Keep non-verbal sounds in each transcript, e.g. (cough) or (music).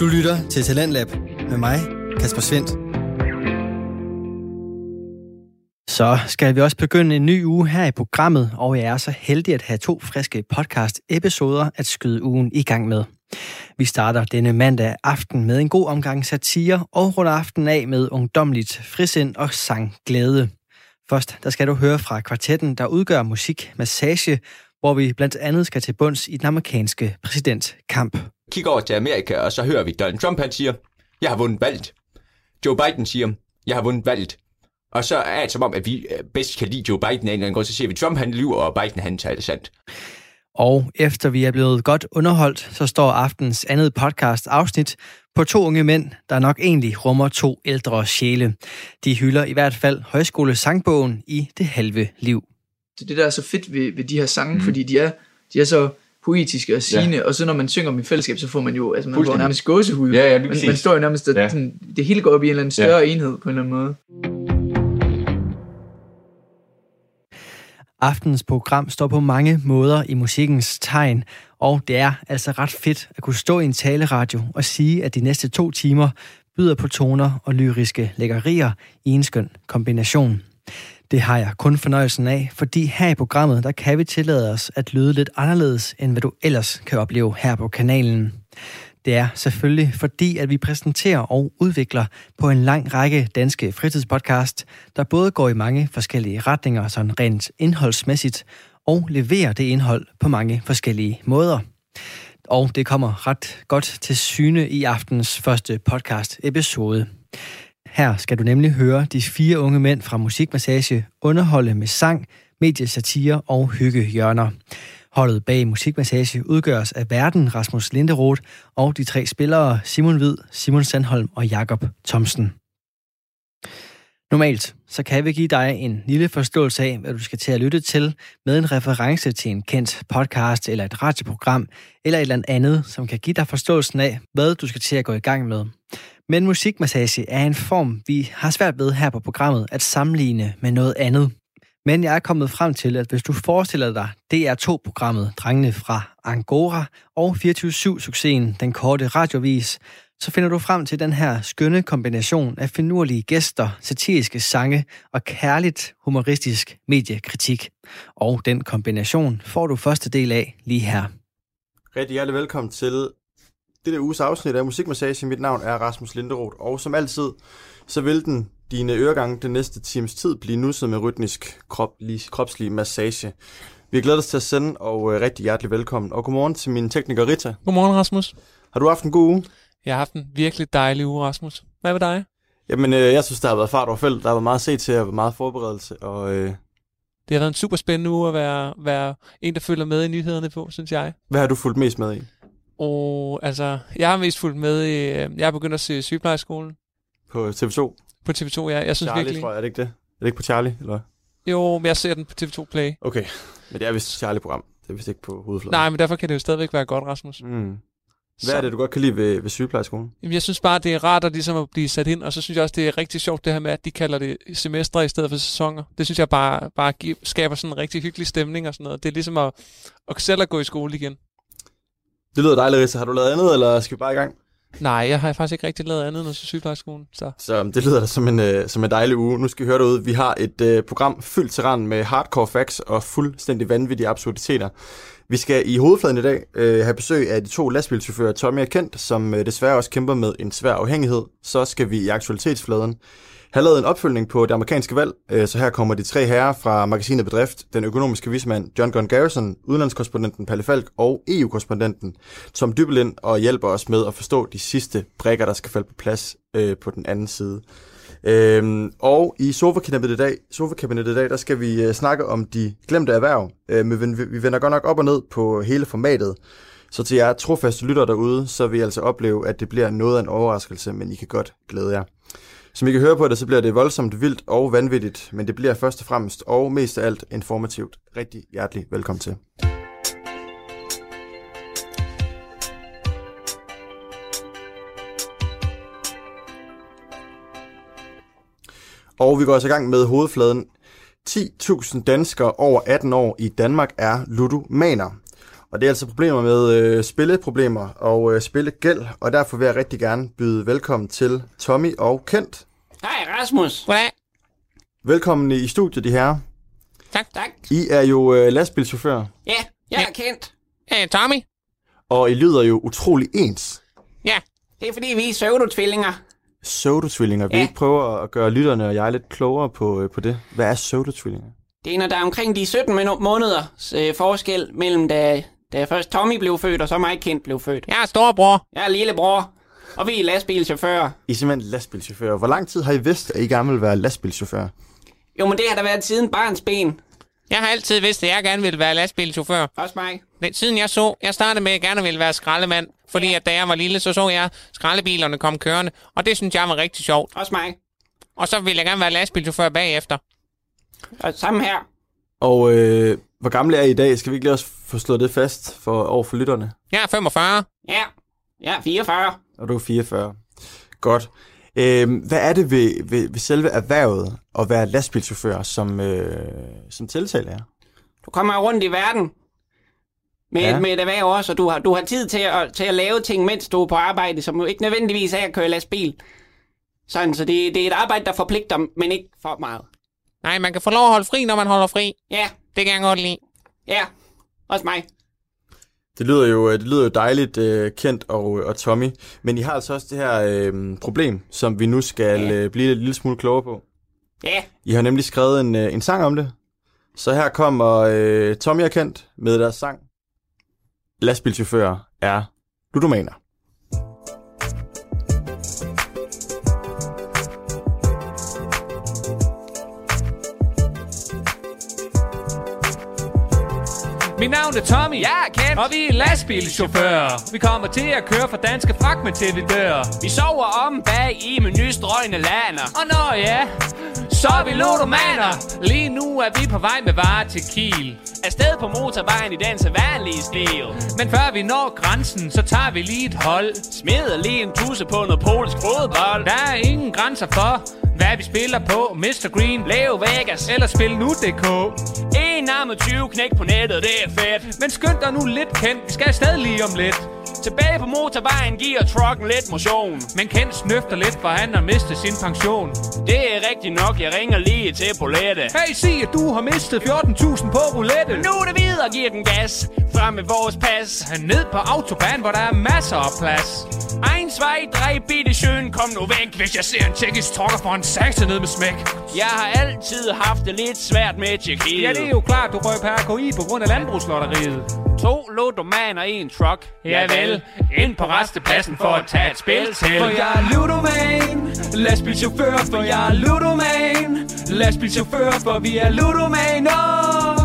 Du lytter til Talentlab med mig, Kasper Svendt. Så skal vi også begynde en ny uge her i programmet, og jeg er så heldig at have to friske podcast-episoder at skyde ugen i gang med. Vi starter denne mandag aften med en god omgang satire, og runder aftenen af med ungdomligt frisind og sang glæde. Først der skal du høre fra kvartetten, der udgør musik massage, hvor vi blandt andet skal til bunds i den amerikanske præsidentkamp. Kig over til Amerika, og så hører vi Donald Trump, han siger, jeg har vundet valget. Joe Biden siger, jeg har vundet valget. Og så er det som om, at vi øh, bedst kan lide Joe Biden af en eller anden grund, så siger vi, Trump han lyver, og Biden han tager det sandt. Og efter vi er blevet godt underholdt, så står aftens andet podcast afsnit på to unge mænd, der nok egentlig rummer to ældre sjæle. De hylder i hvert fald højskolesangbogen i det halve liv. Det er det, der er så fedt ved, ved de her sange, mm. fordi de er, de er så poetiske og sigende, ja. og så når man synger dem i fællesskab, så får man jo, altså man får nærmest gåsehud. Ja, ja, man, man står jo nærmest, at ja. sådan, det hele går op i en eller anden større ja. enhed på en eller anden måde. Aftens program står på mange måder i musikkens tegn, og det er altså ret fedt at kunne stå i en taleradio og sige, at de næste to timer byder på toner og lyriske lækkerier i en skøn kombination. Det har jeg kun fornøjelsen af, fordi her i programmet, der kan vi tillade os at lyde lidt anderledes, end hvad du ellers kan opleve her på kanalen. Det er selvfølgelig fordi, at vi præsenterer og udvikler på en lang række danske fritidspodcast, der både går i mange forskellige retninger, sådan rent indholdsmæssigt, og leverer det indhold på mange forskellige måder. Og det kommer ret godt til syne i aftens første podcast episode. Her skal du nemlig høre de fire unge mænd fra Musikmassage underholde med sang, mediesatire og hyggehjørner. Holdet bag Musikmassage udgøres af verden Rasmus Linderoth og de tre spillere Simon Hvid, Simon Sandholm og Jakob Thomsen. Normalt så kan vi give dig en lille forståelse af, hvad du skal til at lytte til med en reference til en kendt podcast eller et radioprogram eller et eller andet, som kan give dig forståelsen af, hvad du skal til at gå i gang med. Men musikmassage er en form, vi har svært ved her på programmet at sammenligne med noget andet. Men jeg er kommet frem til, at hvis du forestiller dig DR2-programmet Drengene fra Angora og 24-7-succesen Den Korte Radiovis, så finder du frem til den her skønne kombination af finurlige gæster, satiriske sange og kærligt humoristisk mediekritik. Og den kombination får du første del af lige her. Rigtig hjertelig velkommen til det der uges afsnit af Musikmassage. Mit navn er Rasmus Linderoth, og som altid, så vil den dine øregange den næste times tid blive nusset med rytmisk kroplig, kropslig massage. Vi glæder os til at sende, og øh, rigtig hjertelig velkommen. Og godmorgen til min tekniker Rita. Godmorgen, Rasmus. Har du haft en god uge? Jeg har haft en virkelig dejlig uge, Rasmus. Hvad med dig? Jamen, øh, jeg synes, der har været fart over felt. Der har været meget set til, og meget forberedelse. Og, øh... Det har været en super spændende uge at være, være en, der følger med i nyhederne på, synes jeg. Hvad har du fulgt mest med i? Og altså, jeg har mest fulgt med i... Øh, jeg har begyndt at se sygeplejeskolen. På TV2? På TV2, ja. Jeg synes Charlie, virkelig... tror jeg. Er det ikke det? Er det ikke på Charlie, eller Jo, men jeg ser den på TV2 Play. Okay, men det er vist Charlie-program. Det er vist ikke på hovedfladen. Nej, men derfor kan det jo stadigvæk være godt, Rasmus. Mm. Hvad så. er det, du godt kan lide ved, ved sygeplejeskolen? Jamen, jeg synes bare, det er rart at, ligesom at blive sat ind, og så synes jeg også, det er rigtig sjovt det her med, at de kalder det semestre i stedet for sæsoner. Det synes jeg bare, bare giver, skaber sådan en rigtig hyggelig stemning og sådan noget. Det er ligesom at, at selv at gå i skole igen. Det lyder dejligt, Rissa. Har du lavet andet, eller skal vi bare i gang? Nej, jeg har faktisk ikke rigtig lavet andet end sygeplejeskolen. Så. så det lyder da som en, uh, som en dejlig uge. Nu skal vi høre ud. Vi har et uh, program fyldt til rand med hardcore facts og fuldstændig vanvittige absurditeter. Vi skal i hovedfladen i dag øh, have besøg af de to lastbilchauffører Tommy og Kent, som øh, desværre også kæmper med en svær afhængighed. Så skal vi i aktualitetsfladen have lavet en opfølgning på det amerikanske valg, øh, så her kommer de tre herrer fra magasinet Bedrift, den økonomiske vismand John Gunn Garrison, udenlandskorrespondenten Palle Falk og EU-korrespondenten Tom Dybelind og hjælper os med at forstå de sidste brækker, der skal falde på plads øh, på den anden side. Øhm, og i sofakabinettet i dag, sofakabinettet i dag, der skal vi øh, snakke om de glemte erhverv. Øh, men vi, vi vender godt nok op og ned på hele formatet. Så til jer trofaste lytter derude, så vil I altså opleve, at det bliver noget af en overraskelse, men I kan godt glæde jer. Som I kan høre på det, så bliver det voldsomt vildt og vanvittigt, men det bliver først og fremmest og mest af alt informativt. Rigtig hjertelig velkommen til. Og vi går også i gang med hovedfladen. 10.000 danskere over 18 år i Danmark er ludomaner. Og det er altså problemer med øh, spilleproblemer og øh, spillegæld, og derfor vil jeg rigtig gerne byde velkommen til Tommy og Kent. Hej Rasmus. Goddag. Velkommen i studiet, de her. Tak, tak. I er jo øh, lastbilchauffører, Ja, jeg er kendt. Hey, Tommy. og I lyder jo utrolig ens. Ja. Det er fordi, vi er pseudotvillinger. Pseudotvillinger. Vil I Ja. ikke prøve at gøre lytterne og jeg lidt klogere på, øh, på det? Hvad er pseudotvillinger? Det er, når der er omkring de 17 minu- måneders øh, forskel mellem, da, da først Tommy blev født, og så mig kendt blev født. Jeg er storebror. Jeg er lillebror, og vi er lastbilchauffører. I er simpelthen lastbilchauffører. Hvor lang tid har I vidst, at I gerne vil være lastbilchauffør? Jo, men det har der været siden barns ben. Jeg har altid vidst, at jeg gerne ville være lastbilchauffør. Også mig. Men Siden jeg så, jeg startede med, at jeg gerne ville være skraldemand. Fordi at da jeg var lille, så så jeg skraldebilerne komme kørende. Og det synes jeg var rigtig sjovt. Også mig. Og så ville jeg gerne være lastbilchauffør bagefter. Og sammen her. Og øh, hvor gamle er I i dag? Skal vi ikke lige også få slået det fast for, over for lytterne? Jeg er 45. Ja, jeg er 44. Og du er 44. Godt. Øh, hvad er det ved, ved, ved selve erhvervet at være lastbilchauffør som, øh, som tiltaler? Du kommer jo rundt i verden med, Ja. med et erhverv også, og du har, du har tid til at, til at lave ting, mens du er på arbejde, som jo ikke nødvendigvis er at køre lastbil. Sådan, så det, det er et arbejde, der forpligter, men ikke for meget. Nej, man kan få lov at holde fri, når man holder fri. Ja, Det kan jeg godt lide. ja, også mig. Det lyder jo, det lyder jo dejligt øh, kendt og, og Tommy, men I har altså også det her øh, problem, som vi nu skal Ja. øh, blive en lille smule klogere på. Ja, I har nemlig skrevet en, en sang om det. Så her kommer øh, Tommy og Kent med deres sang. Lastbilchauffører er ludomaner. Mit navn er Tommy. jeg er kendt. Og vi er lastbilchauffører. Vi kommer til at køre fra danske fragtmænd til vi dør. Vi sover om bag i med nystrøgne laner. Og når ja, så er vi ludomaner. Lige nu er vi på vej med varer til Kiel. Afsted på motorvejen i den sædvanlige stil. Men før vi når grænsen, så tager vi lige et hold. Smider lige en tusse på noget polsk fodbold. Der er ingen grænser for, hvad vi spiller på. Mr. Green, Leo Vegas. eller spil nu.dk. En armet 20 knæk på nettet, det er fedt. Men skynd dig nu lidt kendt, vi skal afsted lige om lidt. Tilbage på motorvejen giver trucken lidt motion. Men Kent snøfter lidt, for han har mistet sin pension. Det er rigtigt nok, jeg ringer lige til Bolette. Hey, sig at du har mistet 14.000 på roulette. Nu er det videre, giver den gas. Frem med vores pas. Ned på autobahn, hvor der er masser af plads. Egen svej, drej, bitte sjøen, kom nu væk. Hvis jeg ser en tjekkisk trokker for en satan ned med smæk. Jeg har altid haft det lidt svært med Tjekkiet. Ja, det er jo klart, du røg på RKI på grund af landbrugslotteriet. To ludomaner i en truck. Ja vel, ind på restepladsen for at tage et spil til. For jeg er ludoman, lastbilchauffør, for jeg er ludoman Lastbilchauffør, for vi er ludomaner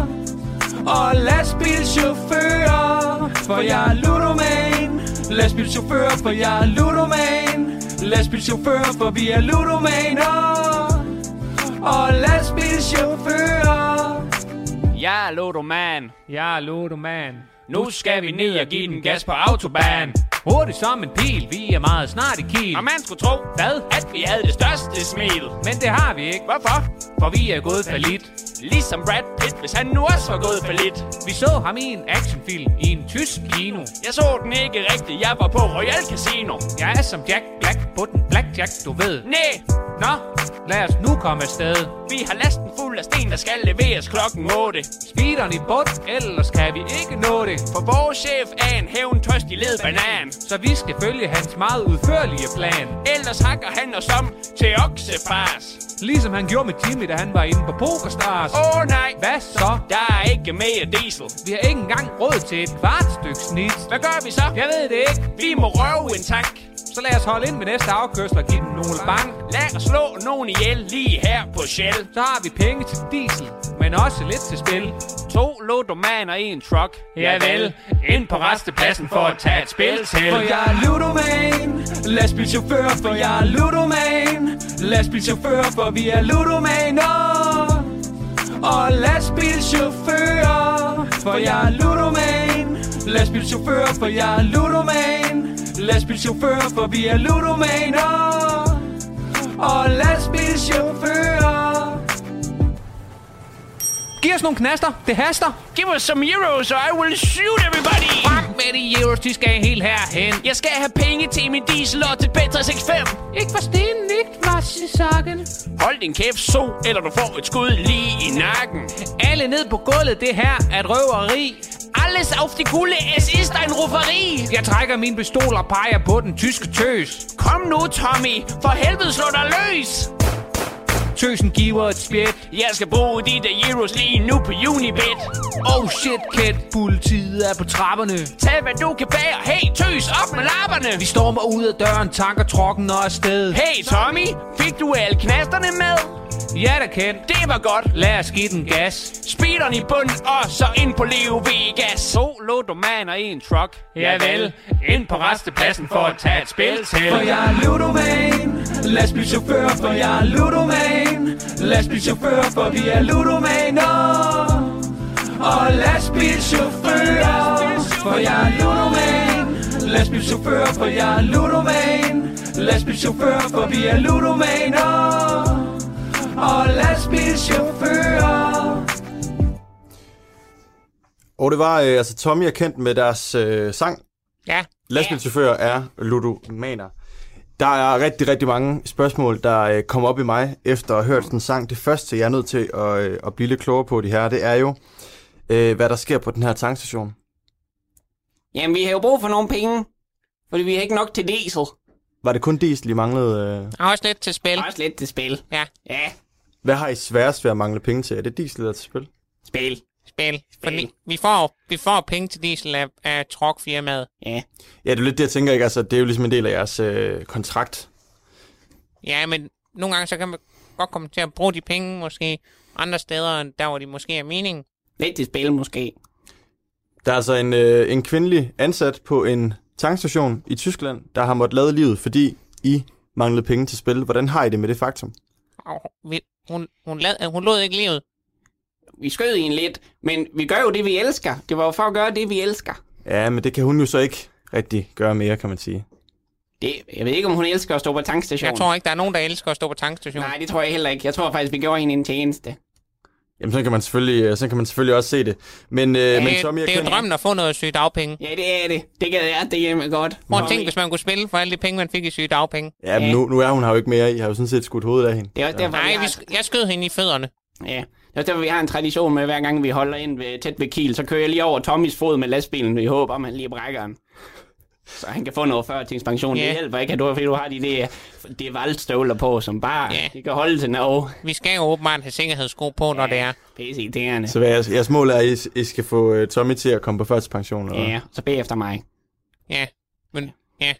Og lastbilchauffør, for jeg er ludoman Lastbilchauffør, for jeg er ludoman Lastbilchauffør, for vi er ludomaner Og lastbilchauffør Jeg er ludoman. Jeg er ludoman. Nu skal vi ned og give den gas på autobahn. Hurtigt som en pil, vi er meget snart i Kiel. Og man skulle tro, Hvad? at vi havde det største smil. Men det har vi ikke, Hvorfor? for vi er gået for lidt. Ligesom Brad Pitt, hvis han nu også var gået for lidt. Vi så ham i en actionfilm i en tysk kino. Jeg så den ikke rigtigt, jeg var på Royal Casino. Jeg er som Jack Black på den Blackjack, du ved. Næ, Nå, lad os nu komme afsted. vi har lasten fuld af sten, der skal leveres klokken 8. Speederen i bund, ellers kan vi ikke nå det. For vores chef er en hævntørstig led banan. Så vi skal følge hans meget udførlige plan. Ellers hakker han os om til oksefars. Ligesom han gjorde med Jimmy, da han var inde på PokerStars. Åh oh, nej, Hvad så? der er ikke mere diesel. Vi har ikke engang råd til et kvart stykke snit. Hvad gør vi så? Jeg ved det ikke. Vi må røve en tank. Så lad os holde ind ved næste afkørsel og give den nogle bank. Lad os slå nogen ihjel lige her på Shell. Så har vi penge til diesel, men også lidt til spil. To ludomaner i en truck. Ja vel, ind på restepladsen for at tage et spil til. For jeg er ludoman Lastbilchauffør, for jeg er ludoman Lastbilchauffør, for vi er ludomaner Og lastbilchauffør, for jeg er ludoman Lastbilchauffør, for jeg er ludoman Lastbilchauffør, for vi er ludomaner Og lastbilchauffør Giv os nogle knaster. Det haster. Give us some euros, or I will shoot everybody! Frem med de euros, de skal helt herhen. Jeg skal have penge til min diesel og til B365. Ikke for stenen, ikke i sakken. Hold din kæft, så, eller du får et skud lige i nakken. Alle ned på gulvet, det her er et røveri. Alles auf die Kuhle, es ist ein Rufferi. Jeg trækker min pistol og peger på den tyske tøs. Kom nu, Tommy. For helvede, slå dig løs. Tøsen giver et spjæt. Jeg skal bruge de der euros lige nu på Unibet. Oh shit, Kent. Politiet er på trapperne. Tag hvad du kan bære. Hey, tøs, op med lapperne. Vi stormer ud af døren, tanker trokken og afsted. Hey, Tommy. Fik du alle knasterne med? Ja da, Kent. Det var godt. Lad os give den gas. Speederen i bund, og så ind på Leo Vegas. To ludomaner i en truck. Ja vel. Ind på restepladsen for at tage et spil til. For jeg er ludoman Lastbilchauffør, for jeg er ludoman Lastbilchauffør, for vi er ludomaner Og lastbilchauffør, for jeg er ludoman Lastbilchauffør, for jeg er ludoman Lastbilchauffør, for vi er ludomaner Og lastbilchauffør Og det var øh, altså Tommy og Kent med deres øh, sang. Ja. Lastbilchauffører er ludomaner. Der er rigtig, rigtig mange spørgsmål, der øh, kommer op i mig efter at have hørt sådan en sang. Det første, jeg er nødt til at, øh, at blive lidt klogere på de her, det er jo, øh, hvad der sker på den her tankstation. Jamen, vi har jo brug for nogle penge. Fordi vi har ikke nok til diesel. Var det kun diesel, I manglede? Øh? Og også lidt til spil. Også lidt til spil. Ja. Ja, Hvad har I sværest ved at mangle penge til? Er det diesel eller til spil? spil. Spil. Fordi vi får, vi får penge til diesel af, af truckfirmaet. Ja. Ja, det er lidt det, jeg tænker ikke. Altså, det er jo ligesom en del af jeres øh, kontrakt. Ja, men nogle gange så kan man godt komme til at bruge de penge måske andre steder, end der hvor de måske er meningen. Lidt til spil måske. Der er altså en, øh, en kvindelig ansat på en tankstation i Tyskland, der har måttet lade livet, fordi I manglede penge til spil. Hvordan har I det med det faktum? Og vi, hun, hun, lad, hun lod ikke livet. Vi skød en lidt, men vi gør jo det, vi elsker. Det var jo for at gøre det, vi elsker. Ja, men det kan hun jo så ikke rigtig gøre mere, kan man sige. Det, jeg ved ikke, om hun elsker at stå på tankstationen. Jeg tror ikke, der er nogen, der elsker at stå på tankstationen. Nej, det tror jeg heller ikke. Jeg tror faktisk, vi gjorde hende en tjeneste. Jamen, sådan kan man selvfølgelig, sådan kan man selvfølgelig også se det. Men, øh, men Tommy, jeg det er jo kan... drømmen at få noget syge dagpenge. Ja, det er det. Det gad jeg det hjemme godt. Prøv at tænke, hvis man kunne spille for alle de penge, man fik i syge dagpenge. Ja, men nu, nu er hun her jo ikke mere. I har jo sådan set skudt hovedet af hende. Det er også derfor, Nej, vi vi, har... sk- jeg skød hende i fødderne. Ja, det er derfor, vi har en tradition med, hver gang vi holder ind ved, tæt ved Kiel, så kører jeg lige over Tommys fod med lastbilen, i håb om, at han lige brækker den. Så han kan få noget førtingspension. Ja. Det hjælper ikke, at du, fordi du har de der, det valgstøvler på, som bare Ja. de kan holde til Norge. Vi skal jo åbenbart have sikkerhedssko på, når det er. Pisse irriterende. Så jeres, jeres mål er, at I, I skal få uh, Tommy til at komme på førtidspension? Eller? Ja, så bag efter mig. Ja, men ja.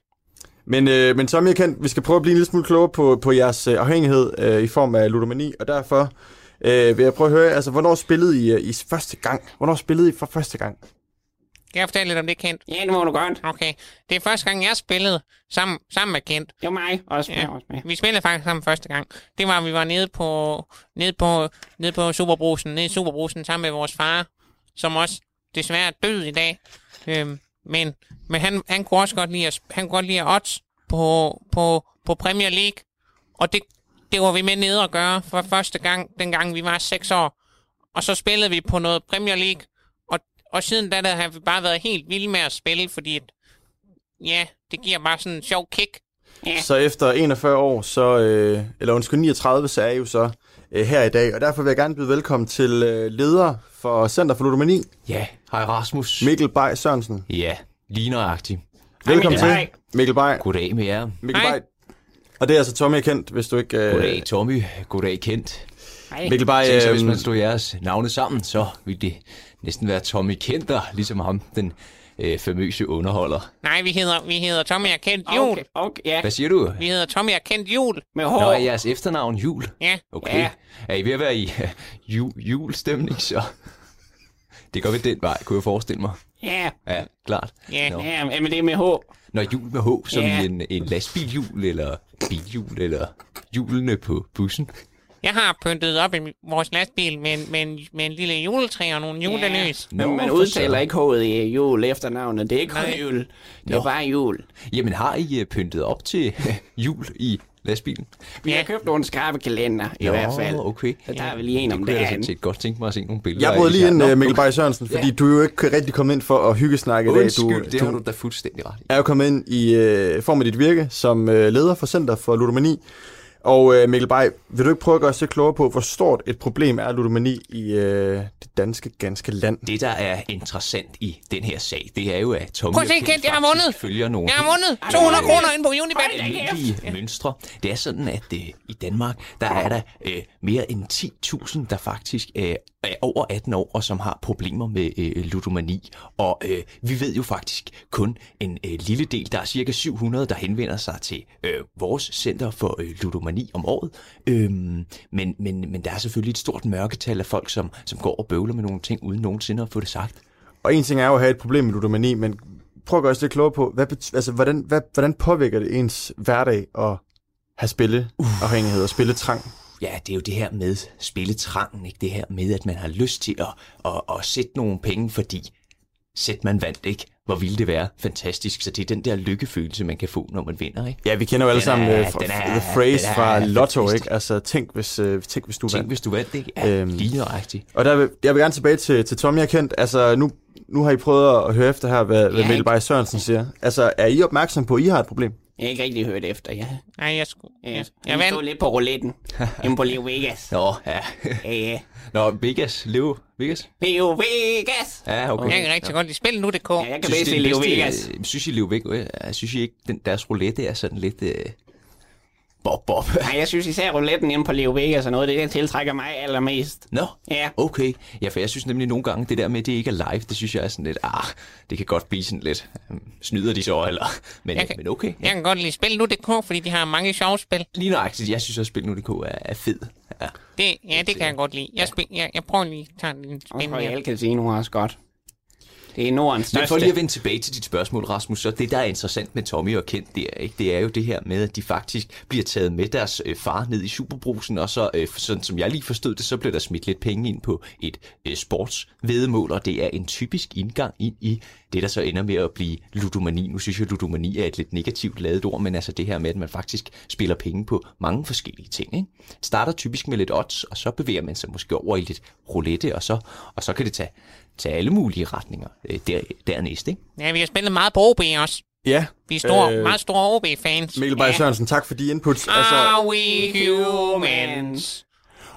Men, øh, men Tommy og Kent, vi skal prøve at blive en lille smule klogere på, på jeres øh, afhængighed øh, i form af ludomani, og derfor øh, vil jeg prøve at høre, altså, hvornår spillede I, øh, I første gang? Hvornår spillede I for første gang? Kan jeg fortælle lidt om det, Kent? Ja, det må du godt. Okay. Det er første gang, jeg spillede sammen, sammen med Kent. Det var mig også. Ja. Ja. også med. Vi spillede faktisk sammen første gang. Det var, at vi var nede på, nede på, nede på Superbrusen, nede i Superbrusen sammen med vores far, som også desværre er død i dag. Øhm, men men han, han kunne også godt lide at, han kunne godt lide at odds på, på, på Premier League. Og det, det var vi med nede at gøre for første gang, dengang vi var 6 år. Og så spillede vi på noget Premier League. Og, og siden da, der har vi bare været helt vilde med at spille, fordi at, ja, det giver bare sådan en sjov kick. Ja. Så efter 41 år, så, øh, eller undskyld 39, så er I jo så øh, her i dag, og derfor vil jeg gerne byde velkommen til øh, leder for Center for Ludomani, Ja, hej Rasmus. Mikkel Bay Sørensen. Ja, lige nøjagtigt. Velkommen Mikkel til, Bay. Mikkel Bay. Goddag med jer. Mikkel Hej. Bay. Og det er altså Tommy Kent, hvis du ikke... Øh, Goddag Tommy. Goddag Kent. Hej. Mikkel Bay, Tænk så, hvis øh, man slog jeres navne sammen, så ville det næsten være Tommy Kenter, ligesom ham, den øh, famøse underholder. Nej, vi hedder, vi hedder Tommy og Kent Jul. Okay, okay, ja. Hvad siger du? Vi hedder Tommy og Kent Jul. Med Nå, hår. er jeres efternavn Jul? Ja. Okay. Ja. Er I ved at være i uh, jul, julestemning, så? Det går ved den vej, kunne jeg forestille mig. Ja. Ja, klart. Ja. Nå. Ja, men det er med hår. Når jul med H, som Ja. i en, en lastbilhjul, eller bilhjul, eller hjulene på bussen. Jeg har pyntet op i vores lastbil med en, med en, med en lille juletræ og nogle julelys. Nå, Men man for udtaler søren. ikke H'et i jul efternavnet. Det er ikke jul. Det er bare jul. Jamen, har I øh, pyntet op til (laughs) jul i lastbilen. Vi har købt nogle skarpe kalender, i hvert fald. okay. Så tager vi lige en om Det kunne jeg dagen. godt tænke mig at se nogle billeder Jeg brød lige ind, Nå, øh, Mikkel. Bay Sørensen, fordi du er jo ikke rigtig kommet ind for at hyggesnakke i dag. Undskyld, det har du du da fuldstændig ret i. er jo kommet ind i øh, form af dit virke som øh, leder for Center for Ludomani. Og øh, Mikkel Bay, vil du ikke prøve at gøre os lidt klogere på, hvor stort et problem er ludomani i øh, det danske, ganske land? Det, der er interessant i den her sag, det er jo, at Tommy Prøv at se, Kent jeg har vundet. følger nogle Jeg har vundet 200 kroner ind på Unibet. almindelige mønstre. Det er sådan, at øh, i Danmark, der er der øh, mere end 10.000, der faktisk øh, er over 18 år, og som har problemer med øh, ludomani. Og øh, vi ved jo faktisk kun en øh, lille del. Der er cirka 700, der henvender sig til øh, vores center for øh, ludomani om året. Øhm, men, men, men der er selvfølgelig et stort mørketal af folk, som, som går og bøvler med nogle ting, uden nogensinde at få det sagt. Og en ting er jo at have et problem med ludomani, men prøv at gøre os lidt klogere på, hvad, bet- altså, hvordan, hvad, hvordan påvirker det ens hverdag at have spilleafhængighed og spilletrang? Ja, det er jo det her med spilletrangen, ikke? Det her med, at man har lyst til at, at, at sætte nogle penge, fordi sæt man vandt, ikke? Hvor ville det være fantastisk. Så det er den der lykkefølelse, man kan få, når man vinder, ikke? Ja, vi kender jo alle Den sammen er- øh, fra, den er- the phrase er fra Lotto, fantastisk. ikke? Altså, tænk hvis, øh, tænk hvis du Tænk, vandt. hvis du vandt, ikke? Ja, Øhm. lige nøjagtigt. Og der vil, jeg vil gerne tilbage til, til Tommy og Kent. Altså, nu, nu har I prøvet at høre efter her, hvad, hvad Ja, Mikkel ikke? Bay Sørensen siger. Altså, er I opmærksom på, at I har et problem? Jeg har ikke rigtig hørt efter, ja. Nej, jeg skulle... Ja, Jeg, jeg, jeg jeg stod vandt. lidt på rouletten. Inde på Leo Vegas. (laughs) Nå, ja. Ja, ja. Nå, Vegas. Leo Vegas? Leo Vegas! Ja, okay. Jeg kan rigtig godt lide spil nu.dk. Ja, jeg kan bedst det lide Leo Vegas. Synes I, Leo Vegas? Jeg synes I ikke, den, deres roulette er sådan lidt... Øh, bob, bob. (laughs) Nej, jeg synes især rouletten inde på Leo Vegas er noget, det der tiltrækker mig allermest. Nå, Ja. okay. Ja, for jeg synes nemlig nogle gange, det der med, at det ikke er live, det synes jeg er sådan lidt, ah, det kan godt blive sådan lidt, øhm, snyder de så, eller, men, Jeg kan- men okay. Jeg kan godt lide spil nu.dk, fordi de har mange sjove spil. Lige nøjagtigt, jeg synes også, Spil Nu.dk er, er fed. Ja. Det, ja, det kan jeg godt lide. Jeg, spil, jeg, jeg prøver lige at tage en Og spil mere. Royal Casino er også godt. Det er Nordens Men for største. lige at vende tilbage til dit spørgsmål, Rasmus, så det, der er interessant med Tommy og Kent, det er, ikke, det er jo det her med, at de faktisk bliver taget med deres øh, far ned i superbrusen, og så, øh, sådan som jeg lige forstod det, så bliver der smidt lidt penge ind på et øh, sportsvedemål, og det er en typisk indgang ind i det, der så ender med at blive ludomani. Nu synes jeg, at ludomani er et lidt negativt lavet ord, men altså det her med, at man faktisk spiller penge på mange forskellige ting. Ikke? Starter typisk med lidt odds, og så bevæger man sig måske over i lidt roulette, og så, og så kan det tage, tage alle mulige retninger øh, der, dernæst. Ikke? Ja, vi har spillet meget på OB også. Ja. Vi er store, Øh, meget store OB-fans. Mikkel Bay Sørensen, tak for de inputs. Altså, Are we humans?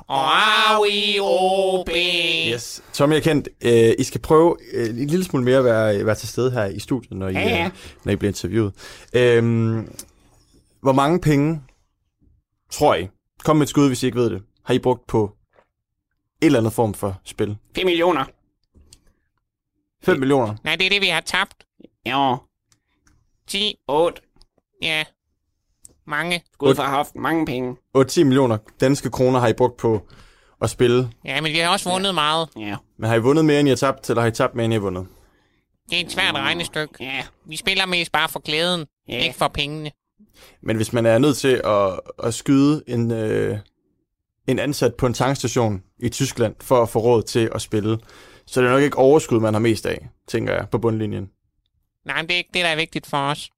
Or are we OB? yes. Tommy og Kent, øh, I skal prøve øh, en lille smule mere at være, være til stede her i studiet, når I, Ja, ja. øh, når I bliver interviewet. Øhm, hvor mange penge, tror I, kom med et skud, hvis I ikke ved det, har I brugt på en eller anden form for spil? 5 millioner. 5 millioner. Nej, det er det, vi har tabt. Ja, 10, 8. ja, mange. Skud fra hoften. Mange penge. 8-10 millioner danske kroner har I brugt på at spille. Ja, men vi har også vundet meget. Ja. Men har I vundet mere, end I har tabt, eller har I tabt mere, end I har vundet? Det er et svært regnestykke. Ja. Vi spiller mest bare for glæden, Ja. ikke for pengene. Men hvis man er nødt til at, at skyde en, øh, en ansat på en tankstation i Tyskland for at få råd til at spille, så er det nok ikke overskud, man har mest af, tænker jeg, på bundlinjen. Nej, men det er ikke det, der er vigtigt for os.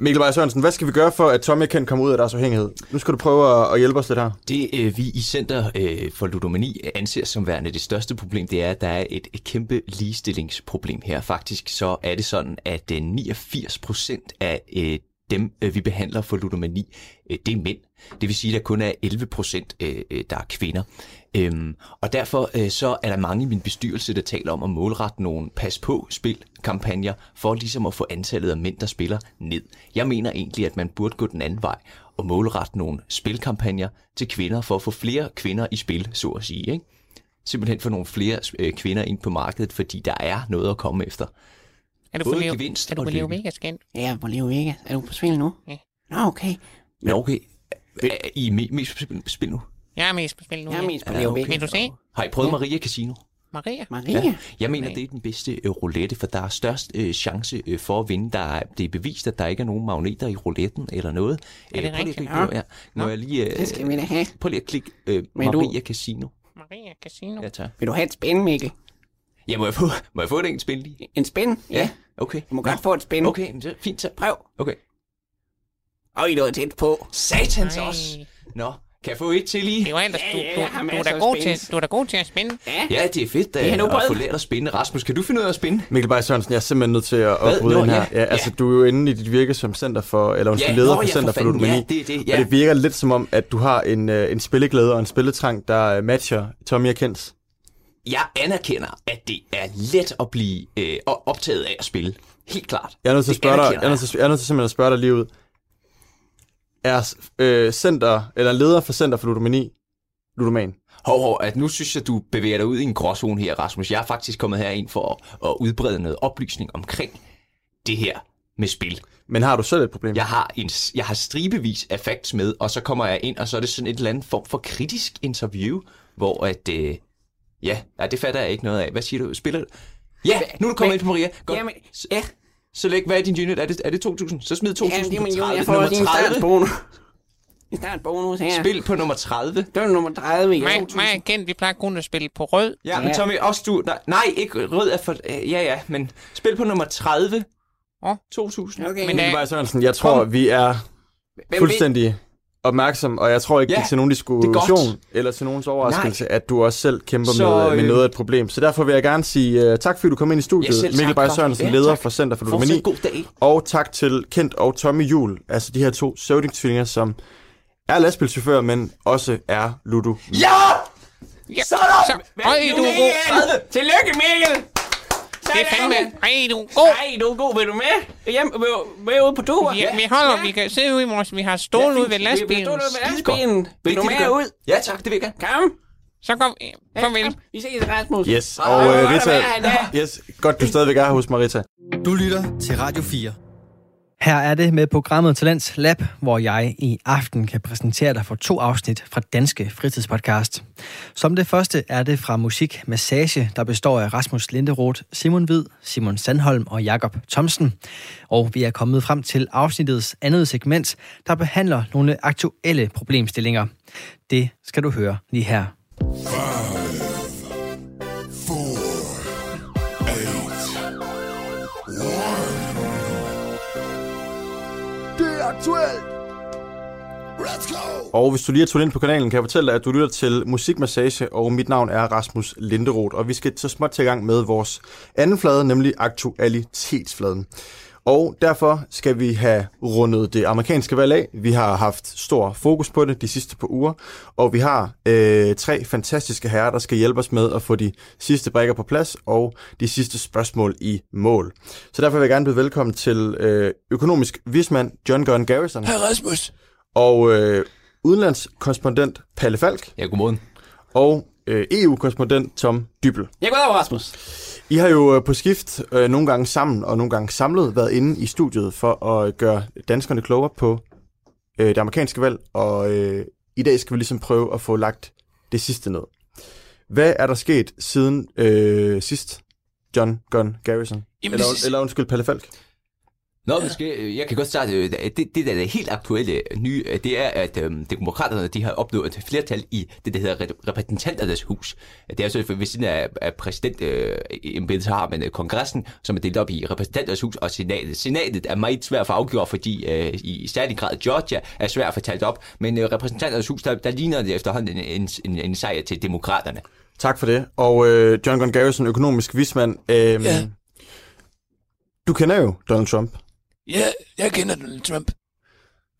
Mikkel Bay Sørensen, hvad skal vi gøre for, at Tommy kan komme ud af deres afhængighed? Nu skal du prøve at, at hjælpe os lidt her. Det øh, vi i Center øh, for Ludomani anser som værende det største problem, det er, at der er et, et kæmpe ligestillingsproblem her. Faktisk så er det sådan, at øh, 89 procent af øh, dem, øh, vi behandler for ludomani, øh, det er mænd. Det vil sige, at der kun er 11 procent, øh, der er kvinder. Øhm, og derfor så er der mange i min bestyrelse, der taler om at målrette nogle pas på spil kampagner for ligesom at få antallet af mænd, der spiller ned. Jeg mener egentlig, at man burde gå den anden vej og målrette nogle spilkampagner til kvinder for at få flere kvinder i spil, så at sige. Ikke? Simpelthen få nogle flere kvinder ind på markedet, fordi der er noget at komme efter. Er du på Både Leo, gevinst er du og på Leo lykke. Vegas, Kent? Ja, på Leo Vegas. Er du på spil nu? Ja. Nå, okay. Men okay, er I me- mest på spil- spil nu? Jeg er mest på spil nu. Jeg er ja. mest på Leo okay. Vegas. Vil du se? Har I prøvet Maria Casino? Maria? Maria? Jeg mener, det er den bedste øh, roulette, for der er størst øh, chance øh, for at vinde. Der er, det er bevist, at der ikke er nogen magneter i rouletten eller noget. Er det Øh, prøv lige at rigtigt? på, ja. Når jeg lige, øh, Det skal vi da have. prøv lige at klikke øh, Men du- Maria Casino. Maria Casino. Ja, tak. Vil du have et spin, Mikkel? Ja, må jeg få, (laughs) må jeg få det en spil lige? En spin? Ja. Okay. Du må godt få et spin. Okay, men så, fint så. Prøv. Okay. Øj, det var tæt på. Satans Ej. også. Nå, kan jeg få et til lige? Det var ellers, du, Ja, ja, du, du, er da god spins. til, du er da god til at spænde. Ja. Ja, det er fedt Det har at, få lært at spinde. Rasmus, kan du finde ud af at spinde? Mikkel Bay Sørensen, jeg er simpelthen nødt til at, Hvad? at bryde Nå, ind her. ja, Ja, altså, ja. du er jo inde i dit virke som center for, eller undskyld, Ja, leder nå, for ja, Center for. Ludomani. Ja, det er det, ja. Og det virker lidt som om, at du har en, øh, en spilleglæde og en spilletrang, der øh, matcher Tommy Akens. Jeg anerkender, at det er let at blive øh, optaget af at spille. Helt klart. Jeg er nødt til at spørge dig, jeg er nødt til, jeg er nødt til simpelthen at spørge dig lige ud. Er øh, center, eller leder for Center for Ludomani, ludoman? Hov, hov, at nu synes jeg, du bevæger dig ud i en gråzone her, Rasmus. Jeg er faktisk kommet herind for at, at udbrede noget oplysning omkring det her med spil. Men har du selv et problem? Jeg har, en, jeg har stribevis af facts med, og så kommer jeg ind, og så er det sådan et eller andet form for kritisk interview, hvor at, øh, ja, ja, det fatter jeg ikke noget af. Hvad siger du? Spiller du? Ja, nu er du kommet ind på Maria. Godt. Jamen, ja. Så læg, hvad er din unit? Er det, er det 2.000? Så smid 2.000 Ja, er min 30. jeg får nummer også en 30. startbonus. En startbonus her. Spil på nummer 30. Det var nummer 30, ja. Mig, mig igen, vi plejer kun at spille på rød. Ja, men Tommy, også du... Nej, nej ikke rød er for... øh, Ja, ja, men spil på nummer 30. Åh. 2.000. Okay. Men, øh, Bay Sørensen, jeg tror, vi er Hvem fuldstændig opmærksom, og jeg tror ikke, Ja, det er til nogen diskussion eller til nogens overraskelse, at du også selv kæmper Så, med, med øh, noget af et problem. Så derfor vil jeg gerne sige uh, tak, fordi du kom ind i studiet, Ja, Mikkel Bay. Sørensen, Ja, leder tak. for Center for Ludomani. god dag. Og tak til Kent og Tommy Jul, altså de her to søvdingstvillinger, som er lastbilchauffører, men også er ludo. Ja! Ja, Sådan! så, øj, du er god. Tillykke, Mikkel! Det er fandme, ej, du er god. Ej, du er god. Vil du med? Hjem, med, med ude på tur? Vi, vi holder, vi kan sidde ude i vores, vi har stål ude ved Vi lastbilen. står ved Skidegodt. lastbilen. Vil du er med ud? Ja, tak, det vil jeg gerne. Kom. Så kom, farvel. Vi ses, Rasmus. Yes, og at Rita, yes, godt du stadigvæk er hos Marita. Du lytter til Radio 4. Her er det med programmet Talents Lab, hvor jeg i aften kan præsentere dig for to afsnit fra Danske Fritidspodcast. Som det første er det fra Musik Massage, der består af Rasmus Linderoth, Simon Hvid, Simon Sandholm og Jakob Thomsen. Og vi er kommet frem til afsnittets andet segment, der behandler nogle aktuelle problemstillinger. Det skal du høre lige her. Aktuelt. Let's go! Og hvis du lige er tunet ind på kanalen, kan jeg fortælle dig, at du lytter til Musikmassage, og mit navn er Rasmus Linderoth. Og vi skal så småt til i gang med vores anden flade, nemlig aktualitetsfladen. Og derfor skal vi have rundet det amerikanske valg af. Vi har haft stor fokus på det de sidste par uger, og vi har øh, tre fantastiske herrer, der skal hjælpe os med at få de sidste brækker på plads og de sidste spørgsmål i mål. Så derfor vil jeg gerne byde velkommen til øh, økonomisk vismand John Gunn Garrison Hej Rasmus. og øh, udenlandskorrespondent Palle Falk Ja, godmorgen. og øh, EU-korrespondent Tom Dybel. Jeg går over, Rasmus. I har jo øh, på skift øh, nogle gange sammen og nogle gange samlet været inde i studiet for at gøre danskerne klogere på øh, det amerikanske valg, og øh, i dag skal vi ligesom prøve at få lagt det sidste ned. Hvad er der sket siden øh, sidst, John Gunn Garrison? Jamen, eller, det- eller undskyld, Palle Falk. Nå, men skal, jeg kan godt starte. øh, Det, det der er helt aktuelle nye, øh, det er, at øhm, demokraterne de har opnået et flertal i det, der hedder rep- repræsentanternes hus. Det er så ved siden af, af præsident øh, så har man øh, kongressen, som er delt op i repræsentanternes hus og senatet. Senatet er meget svært for at afgøre, fordi øh, i særlig grad Georgia er svært at få talt op, men øh, repræsentanternes hus, der, der ligner det efterhånden en, en, en, en sejr til demokraterne. Tak for det. Og øh, John Gunn Garrison, økonomisk vismand. Øh, Ja. Du kender jo Donald Trump. Ja, jeg kender Donald Trump.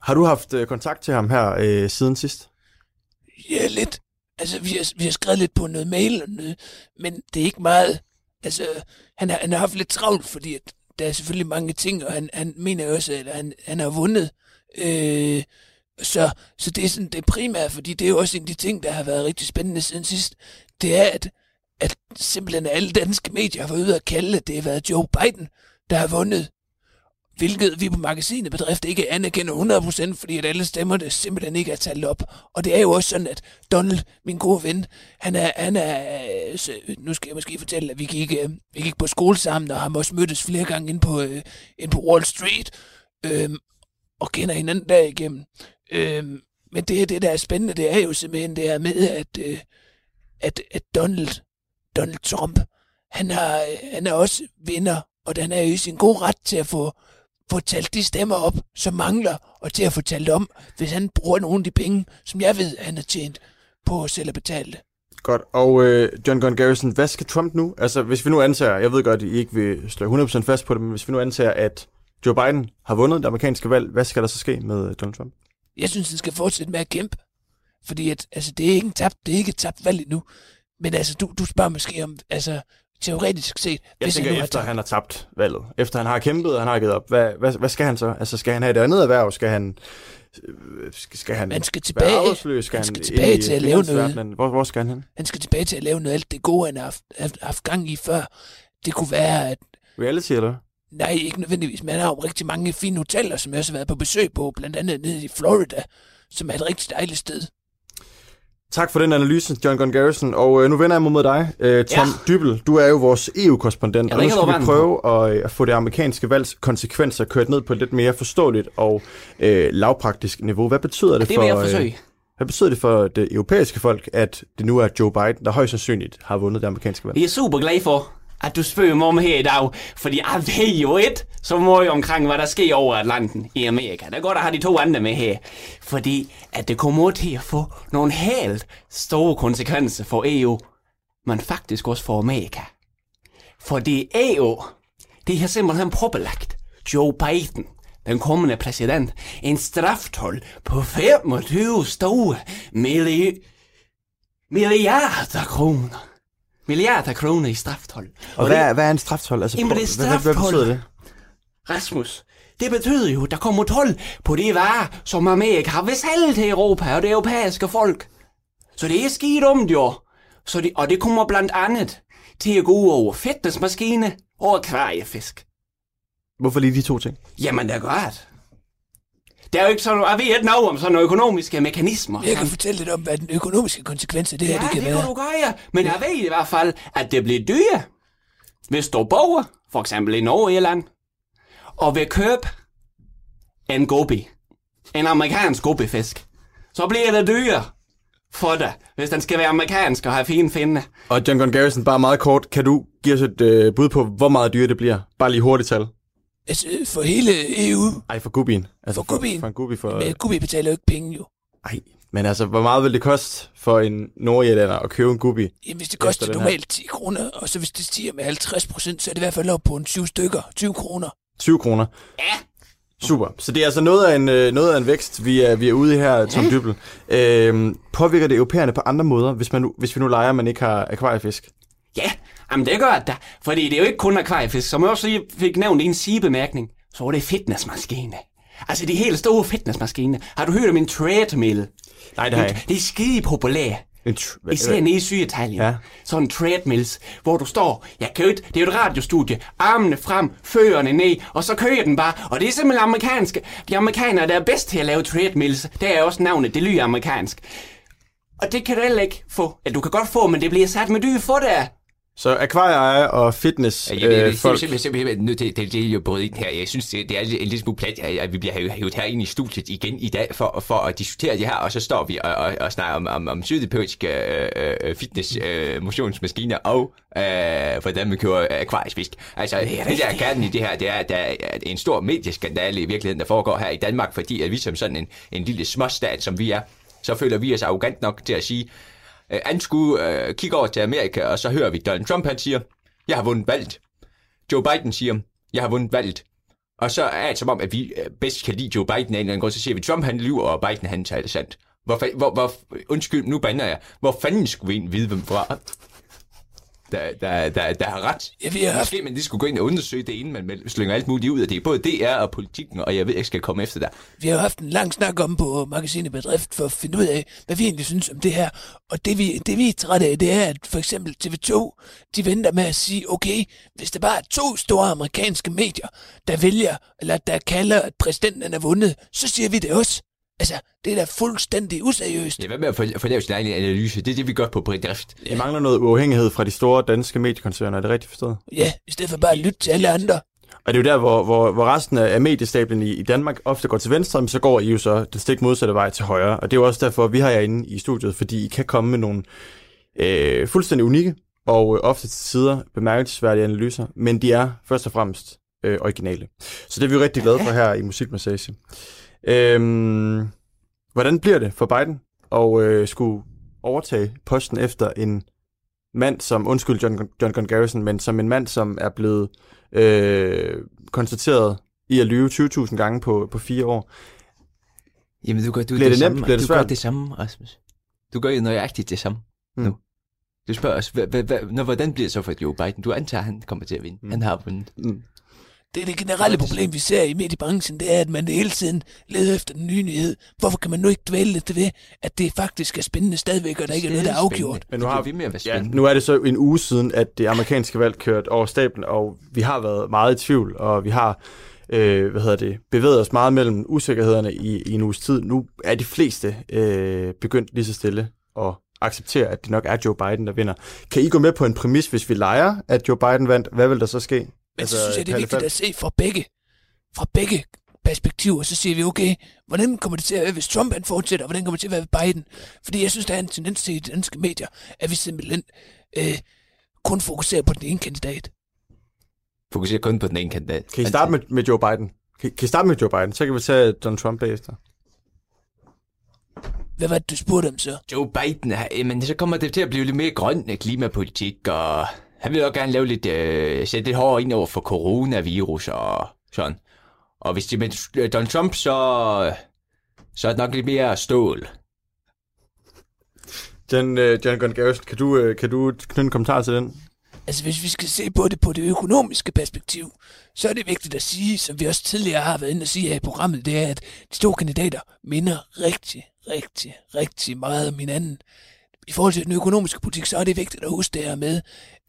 Har du haft øh, kontakt til ham her øh, siden sidst? Ja, lidt. Altså, vi har, vi har skrevet lidt på noget mail, og noget, men det er ikke meget. Altså, han har, han har haft lidt travlt, fordi at der er selvfølgelig mange ting, og han, han mener også, at han, han har vundet. Øh, så, så det er sådan det primære, fordi det er jo også en af de ting, der har været rigtig spændende siden sidst. Det er, at, at simpelthen alle danske medier har været ude at kalde, at det har været Joe Biden, der har vundet. Hvilket vi på magasinet bedrift ikke anerkender 100%, fordi at alle stemmer det simpelthen ikke er talt op. Og det er jo også sådan, at Donald, min gode ven, han er, han er så, nu skal jeg måske fortælle, at vi gik, øh, vi gik på skole sammen, og har også mødtes flere gange ind på, øh, ind på Wall Street, øh, og kender hinanden derigennem. Øh, men det, det, der er spændende, det er jo simpelthen det her med, at, øh, at, at Donald, Donald Trump, han, har, øh, han er også vinder, og den er jo i sin gode ret til at få få talt de stemmer op, som mangler, og til at få talt om, hvis han bruger nogle af de penge, som jeg ved, han har tjent på at selv at betale det. Godt. Og øh, John Gunn Garrison, hvad skal Trump nu? Altså, hvis vi nu antager, jeg ved godt, I ikke vil slå 100% fast på det, men hvis vi nu antager, at Joe Biden har vundet det amerikanske valg, hvad skal der så ske med Donald Trump? Jeg synes, han skal fortsætte med at kæmpe. Fordi at, altså, det er ikke tabt, det er ikke et tabt valg endnu. Men altså, du, du spørger måske om, altså, teoretisk set, Jeg hvis tænker, han efter han har tabt valget, efter han har kæmpet, og han har givet op, hvad, hvad, hvad skal han så? Altså, skal han have et andet erhverv? Skal han, øh, skal, han Man skal være tilbage- arbejdsløs? Skal han han, skal tilbage ind i til at lave noget. Hvor, hvor skal han hen? Han skal tilbage til at lave noget alt det gode, han har haft, haft, haft gang i før. Det kunne være, at Reality, eller? Nej, ikke nødvendigvis, men han har jo rigtig mange fine hoteller, som jeg også har været på besøg på, blandt andet nede i Florida, som er et rigtig dejligt sted. Tak for den analyse, John Gunn Garrison. Og øh, nu vender jeg mig mod dig, øh, Tom Ja. Dybel. Du er jo vores EU-korrespondent, og nu skal vi prøve at, øh, at få det amerikanske valgs konsekvenser kørt ned på et lidt mere forståeligt og øh, lavpraktisk niveau. Hvad betyder det, Det for... øh, hvad betyder det for det europæiske folk, at det nu er Joe Biden, der højst sandsynligt har vundet det amerikanske valg? Jeg er super glad for, at du spørger mig om her i dag, fordi jeg ved jo et så meget omkring, hvad der sker over Atlanten i Amerika. Det er godt at have de to andre med her, fordi at det kommer til at få nogle helt store konsekvenser for EU, men faktisk også for Amerika. Fordi EU, det har simpelthen påbelagt Joe Biden, den kommende præsident, en straftold på 25 store milli- milliarder kroner. Milliarder kroner i straftold. Og hvad, er- hvad er en straftold? Altså, Jamen, det er hvad, hvad, hvad straftold. betyder det? Rasmus, det betyder jo, at der kommer 12 på de varer, som Amerika har ved salg til Europa og det europæiske folk. Så det er skidt om jo. Så det, og det kommer blandt andet til at gå over fitnessmaskine og akvariefisk. Hvorfor lige de to ting? Jamen, det er godt. Det er jo ikke sådan, jeg ved ikke noget om sådan nogle økonomiske mekanismer. Jeg kan fortælle lidt om, hvad den økonomiske konsekvens af det her Ja, det kan det være. kan du gøre, men jeg ved i hvert fald, at det bliver dyre, hvis du bor, for eksempel i Norge eller land, og vil købe en gobi, en amerikansk gobifisk, så bliver det dyre for dig, hvis den skal være amerikansk og have fine finde. Og John Gunn Garrison, bare meget kort, kan du give os et øh, bud på, hvor meget dyre det bliver? Bare lige hurtigt tal. Altså, for hele EU, Ej, for gubien. Altså, For gubien? For, en gubi for... men Gubi betaler jo ikke penge jo. Ej, men altså, hvor meget vil det koste for en nordjællander at købe en gubi? Jamen, hvis det koster normalt 10 kroner, og så hvis det stiger med 50 procent, så er det i hvert fald op på en 20 stykker, 20 kroner. 20 kroner. Ja. Super. Så det er altså noget af en, øh, noget af en vækst, vi er, vi er ude i her, Tom Dybel. Øhm, påvirker det europæerne på andre måder, hvis, man nu, hvis vi nu leger, at man ikke har akvariefisk? Ja, jamen det gør det fordi det er jo ikke kun akvariefisk, som jeg også lige fik nævnt i en sigebemærkning, så er det fitnessmaskine. Altså de helt store fitnessmaskiner. Har du hørt om en treadmill? Nej, det har jeg ikke. Det er skide populært. Tr- Især nede i Syditalien. Ja. Sådan treadmills, hvor du står, jeg kan det er jo et radiostudie, armene frem, fødderne ned, og så kører den bare. Og det er simpelthen amerikanske. De amerikanere, der er bedst til at lave treadmills, det er også navnet, det lyder amerikansk. Og det kan du heller ikke få. Ja, du kan godt få, men det bliver sat med dyr for det. Så akvarieejer og fitness Jeg, jeg, jeg, øh, jeg, folk. simpelthen, simpelthen nødt til, det, det er jo både ind her. Jeg synes, det, det er en lille smule plat, at at vi bliver hævet- herinde i studiet igen i dag for, for at diskutere det her, og så står vi og, og, og snakker om, om, om sydeuropæiske øh, øh, fitness øh, motionsmaskiner og øh, hvordan man kører akvarisk Altså, det, det der er kernen i det her, det er, at der er en stor medieskandale i virkeligheden, der foregår her i Danmark, fordi at vi som sådan en, en lille småstat, som vi er, så føler vi os arrogant nok til at sige, øh, anskue, øh, kigge over til Amerika, og så hører vi Donald Trump, han siger, jeg har vundet valget. Joe Biden siger, jeg har vundet valget. Og så er det som om, at vi øh, bedst kan lide Joe Biden af en eller anden grund, så siger vi, Trump han lyver, og Biden han taler sandt. Hvor, fa- hvor, hvor, undskyld, nu bander jeg. Hvor fanden skulle vi egentlig vide, hvem fra? Der, der, der, der har ret. Har haft, Måske man lige skulle gå ind og undersøge det, inden man slynger alt muligt ud af det. Både DR og politikken, og jeg ved, jeg skal komme efter dig. vi har jo haft en lang snak om på magasinet Bedrift for at finde ud af, hvad vi egentlig synes om det her. Og det vi, det vi er trætte af, det er, at for eksempel TV2, de venter med at sige, okay, hvis det bare er to store amerikanske medier, der vælger, eller der kalder, at præsidenten er vundet, så siger vi det også. Altså, det er da fuldstændig useriøst. Ja, hvad med at få, få lavet sin egen analyse? Det er det, vi gør på bedrift. Vi mangler noget uafhængighed fra de store danske mediekoncerner, er det rigtigt forstået? Ja, i stedet for bare at lytte til alle andre. Og det er jo der, hvor, hvor, hvor resten af mediestablen i, i Danmark ofte går til venstre, men så går I jo så den stik modsatte vej til højre. Og det er jo også derfor, vi har jer inde i studiet, fordi I kan komme med nogle øh, fuldstændig unikke og øh, ofte til sider bemærkelsesværdige analyser, men de er først og fremmest øh, originale. Så det er vi jo rigtig glade for her i Musikmassage. Øhm, hvordan bliver det for Biden at øh, skulle overtage posten efter en mand som, undskyld John, John Gunn Garrison, men som en mand, som er blevet øh, konstateret i at lyve 20.000 gange på, på fire år. Jamen, du gør, du, Bliver det samme, nemt? Bliver det du gør det samme, Rasmus. Du gør jo nøjagtigt det samme Mm. nu. Du spørger os, når, hvordan bliver det så for Joe Biden? Du antager, at han kommer til at vinde. Mm. Han har vundet. Mm. Det er det generelle problem, vi ser i mediebranchen, det er, at man hele tiden leder efter den nye nyhed. Hvorfor kan man nu ikke dvæle lidt ved, at det faktisk er spændende stadigvæk, og der ikke er noget, der er afgjort? Men nu Det har ved med at være Ja, nu er det så en uge siden, at det amerikanske valg kørt over stablen, og vi har været meget i tvivl, og vi har øh, hvad hedder det, bevæget os meget mellem usikkerhederne i, i en uges tid. Nu er de fleste øh, begyndt lige så stille at acceptere, at det nok er Joe Biden, der vinder. Kan I gå med på en præmis, hvis vi leger, at Joe Biden vandt? Hvad vil der så ske? Men altså, så synes jeg, det er vigtigt at se fra begge, fra begge perspektiver. Så siger vi, okay, hvordan kommer det til at være, hvis Trump han fortsætter, og hvordan kommer det til at være ved Biden? Fordi jeg synes, der er en tendens til i de danske medier, at vi simpelthen øh, kun fokuserer på den ene kandidat. Fokuserer kun på den ene kandidat. Kan I starte med, med Joe Biden? Kan, kan I starte med Joe Biden? Så kan vi tage Donald Trump bagefter. Hvad var det, du spurgte om så? Joe Biden, er- men så kommer det til at blive lidt mere grøn øh, klimapolitik, og han vil også gerne lave lidt, øh, sætte lidt hårdere ind over for coronavirus og sådan. Og hvis det er med øh, Donald Trump, så, så er det nok lidt mere stål. John, uh, John Gunn Garrison, kan du, uh, kan du knytte en kommentar til den? Altså, hvis vi skal se på det på det økonomiske perspektiv, så er det vigtigt at sige, som vi også tidligere har været inde og sige her i programmet, det er, at de to kandidater minder rigtig, rigtig, rigtig meget om hinanden. I forhold til den økonomiske politik, så er det vigtigt at huske det her med,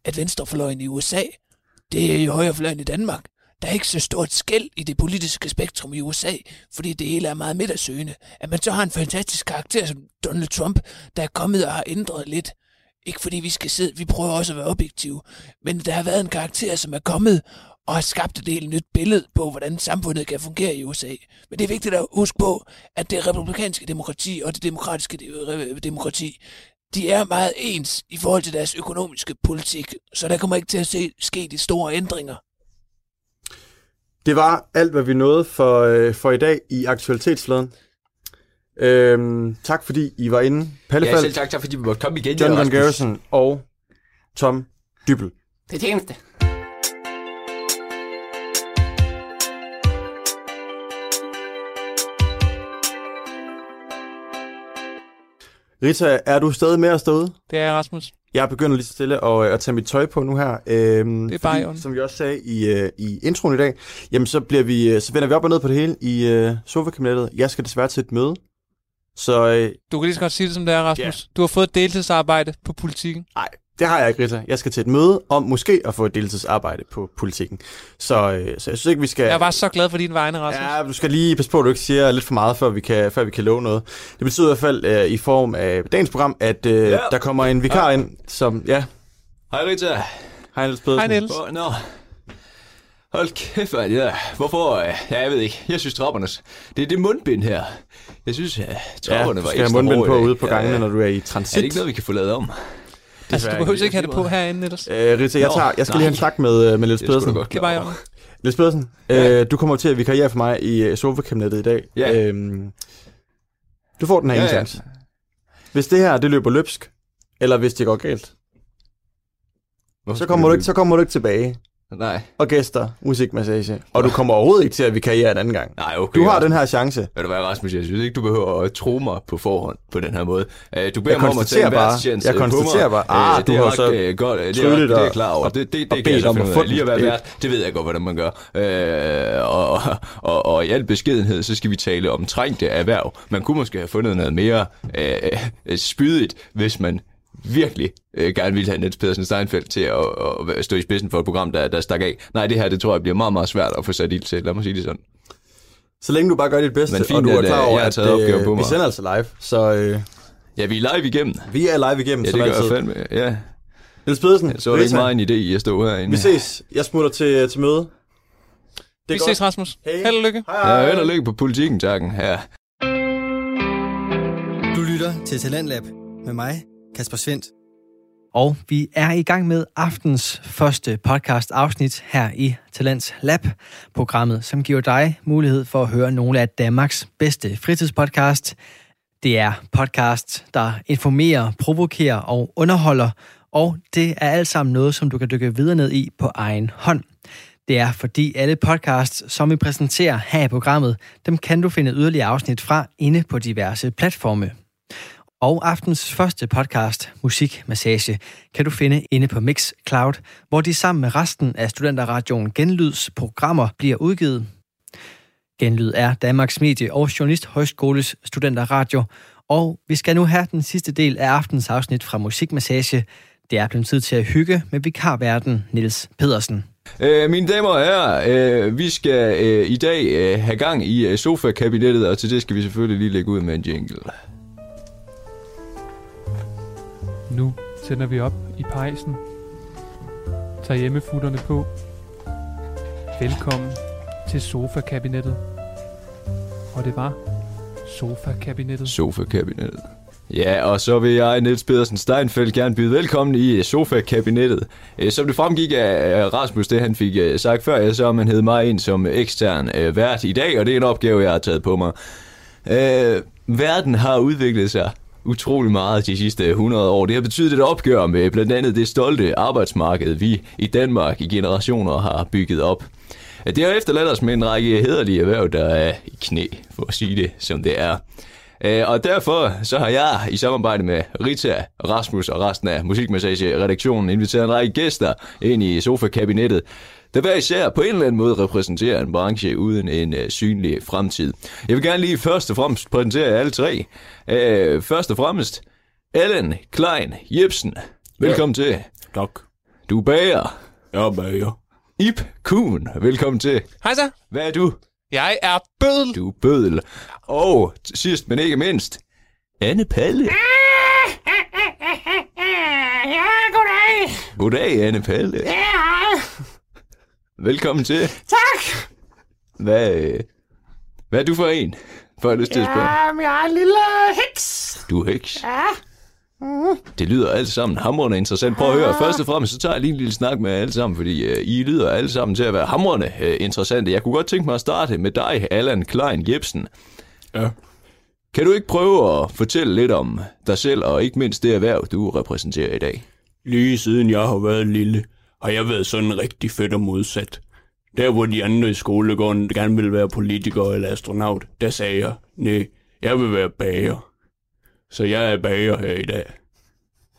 at venstrefløjen i USA, det er jo højrefløjen i Danmark. Der er ikke så stort skæld i det politiske spektrum i USA, fordi det hele er meget midtersøgende. At man så har en fantastisk karakter som Donald Trump, der er kommet og har ændret lidt, ikke fordi vi skal sidde, vi prøver også at være objektive, men der har været en karakter, som er kommet og har skabt et helt nyt billede på, hvordan samfundet kan fungere i USA. Men det er vigtigt at huske på, at det republikanske demokrati og det demokratiske øh, demokrati, de er meget ens i forhold til deres økonomiske politik, så der kommer ikke til at se, ske de store ændringer. Det var alt, hvad vi nåede for, øh, for i dag i aktualitetsfladen. Øhm, tak fordi I var inde. Palle Ja, selv tak, tak fordi vi måtte komme igen. John Rasmus. Garrison og Tom Dybbel. Det tjeneste. Rita, er du stadig med os derude? Det er Rasmus. Jeg begynder lige så stille at, øh, at tage mit tøj på nu her. Øhm, Det er bare fordi. Som vi også sagde i, uh, i introen i dag, jamen så, bliver vi, øh, så vender vi op og ned på det hele i uh, sofakabinettet. Jeg skal desværre til et møde. Så øh, Du kan lige så godt sige det, som det er, Rasmus. Ja. Du har fået et deltidsarbejde på politikken. nej, det har jeg ikke, Rita. Jeg skal til et møde om måske at få et deltidsarbejde på politikken. Så, øh, så jeg synes ikke, vi skal... Jeg var så glad for din vegne, Rasmus. Ja, du skal lige passe på, at du ikke siger lidt for meget, før vi kan, før vi kan love noget. Det betyder i hvert fald øh, i form af dagens program, at øh, Ja. der kommer en vikar ind, som... Ja, Hej Rita. hej Niels Pedersen. Hej, Niels. Hvor, nå. Hold kæft, mand. Ja. Hvorfor? øh, Ja, jeg ved ikke. Jeg synes, trappernes... Det er det mundbind her. Jeg synes, Ja, trapperne du var skal have ekstra mundbind hårde på ude på gangene, Ja, når du er i Er transit. det ikke noget, vi kan få lavet om? Altså, du behøver ikke have det på herinde, Niels. Øh, Rita, jeg, tager, jeg skal lige have en snak med, øh, med Niels er Pedersen. Det er over. orden. Niels Pedersen, Ja. øh, du kommer til at vikariere for mig i øh, sofakabinettet i dag. Ja. Øhm, du får den her Ja, ene ja. chance. Hvis det her, det løber løbsk, eller hvis det går galt, Hvorfor så kommer, du ikke, så kommer du ikke tilbage. Nej. Og gæster, musikmassage. Og du kommer overhovedet ikke til at vikariere en anden gang. Nej, okay. Du har den her chance. Ved du hvad, Rasmus, jeg synes ikke, du behøver at tro mig på forhånd på den her måde. Uh, du beder Jeg mig om at tage en bare- værtschance jeg konstaterer bare- Øh, ah, det du har så øh, godt, øh, det er, nok- det er klar over. og- Det, det, det, det kan jeg om at. Lige at være vært, det ved jeg godt, hvordan man gør. Øh, og, og, og, i al beskedenhed, så skal vi tale om trængte erhverv. Man kunne måske have fundet noget mere øh, øh, spydigt, hvis man virkelig øh, gerne ville have Niels Pedersen Steinfeldt til at, at stå i spidsen for et program, der, der stak af. Nej, det her, det tror jeg bliver meget, meget svært at få sat ild til. Lad mig sige det sådan. Så længe du bare gør dit bedste, Men fint, og du er at, klar øh, over, jeg har at opgaven på øh, vi sender altså live. Så øh, Ja, vi er live igennem. vi er live igennem, Ja, som det gør altid. jeg fandme. Ja, Niels Pedersen, så er det ikke meget en idé i at stå herinde. vi ses. Jeg smutter til, til møde. Det Vi godt. ses, Rasmus. Hej. Held og lykke. Hej, Ja, hej. held og lykke på politikken, takken. Ja. Du lytter til Talentlab med mig, Kasper Svendt. Og vi er i gang med aftens første podcast afsnit her i Talents Lab, programmet, som giver dig mulighed for at høre nogle af Danmarks bedste fritidspodcast. Det er podcast, der informerer, provokerer og underholder, og det er alt sammen noget, som du kan dykke videre ned i på egen hånd. Det er fordi alle podcasts, som vi præsenterer her i programmet, dem kan du finde yderligere afsnit fra inde på diverse platforme. Og aftens første podcast, Musikmassage, kan du finde inde på Mixcloud, hvor de sammen med resten af Studenterradioen Genlyds programmer bliver udgivet. Genlyd er Danmarks Medie- og Journalisthøjskoles Studenterradio, og vi skal nu have den sidste del af aftens afsnit fra Musikmassage. Det er blevet tid til at hygge med vikarverden Nils Pedersen. Øh, mine damer og herrer, øh, vi skal øh, i dag øh, have gang i øh, sofa-kabinettet, og til det skal vi selvfølgelig lige lægge ud med en jingle. Nu tænder vi op i pejsen. Tag hjemmefutterne på. Velkommen til sofa-kabinettet. Og det var sofa-kabinettet. Sofa-kabinettet. Ja, og så vil jeg, Niels Pedersen Steinfeldt, gerne byde velkommen i øh, sofa-kabinettet. Øh, som det fremgik af Rasmus, det han fik øh, sagt før, så har man hed mig ind som ekstern vært i dag, og det er en opgave, jeg har taget på mig. Øh, verden har udviklet sig utrolig meget de sidste 100 år. Det har betydet et opgør med blandt andet det stolte arbejdsmarked, vi i Danmark i generationer har bygget op. Det har efterladt os med en række hederlige erhverv, der er i knæ, for at sige det som det er. Øh, og derfor så har jeg i samarbejde med Rita, Rasmus og resten af Musikmassage-redaktionen inviteret en række gæster ind i sofa-kabinettet, der hver især på en eller anden måde repræsenterer en branche uden en uh, synlig fremtid. Jeg vil gerne lige først og fremmest præsentere alle tre. Uh, først og fremmest, Allen Klein Jebsen. Velkommen ja. til. Tak. Du er bager. Jeg er bager. Ip Kuhn. Velkommen til. Hej så. Hvad er du? Jeg er bødel. Du er bødel. Og sidst, men ikke mindst, Anne Palle. Ja, goddag. Goddag, Anne Palle. Ja, Velkommen til. tak. Hvad, øh, hvad er du for en? For jeg lyst til at spørge. Jamen, jeg er en lille heks. Du er heks. Ja. Mm. Det lyder alt sammen hamrende interessant. Prøv at høre. Først og fremmest, så tager jeg lige en lille snak med jer alle sammen, fordi øh, I lyder alle sammen til at være hamrende øh, interessante. Jeg kunne godt tænke mig at starte med dig, Allan Klein Jebsen. Ja. Kan du ikke prøve at fortælle lidt om dig selv, og ikke mindst det erhverv, du repræsenterer i dag? Lige siden jeg har været lille, har jeg været sådan rigtig fedt og modsat. Der hvor de andre i skolegården gerne ville være politiker eller astronaut, der sagde jeg, nej, jeg vil være bager. Så jeg er bager her i dag.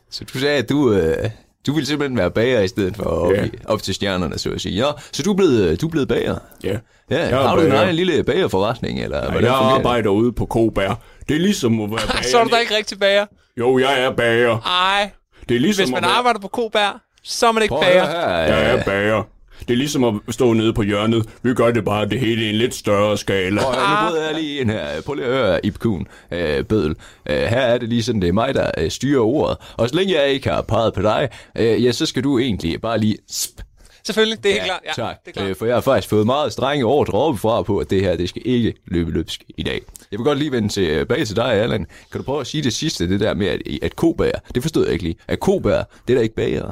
Så du sagde, at du, øh, du ville simpelthen være bager i stedet for op, Ja. i, op til stjernerne, så at sige. Ja, så du er blevet, du er blevet bager? Ja. Ja, Jeg er har du en bager. egen lille bagerforretning, eller Ja, hvordan jeg arbejder ude på Kobær. Det er ligesom at være bager. (laughs) Så er du da ikke rigtig bager. Jo, jeg er bager. Ej, Det er ligesom hvis man at være... arbejder på Kobær, så er man ikke Prøv bager. her. Jeg er bager. Det er ligesom at stå nede på hjørnet. Vi gør det bare det hele i en lidt større skala. Høre, nu bryder jeg lige ind her. Prøv lige at høre, Ip Kuhn, øh, Bødel. Øh, her er det lige sådan, det er mig, der øh, styrer ordet. Og så længe jeg ikke har peget på dig, øh, ja, så skal du egentlig bare lige... Sp, Selvfølgelig, det er helt klart. Ja, tak. det er klart. Øh, for jeg har faktisk fået meget strenge ordre oppefra på, at det her, det skal ikke løbe løbsk i dag. Jeg vil godt lige vende tilbage til dig, Allan. Kan du prøve at sige det sidste, det der med, at, at kobager, det forstod jeg ikke lige. At kobager, det er da ikke bager.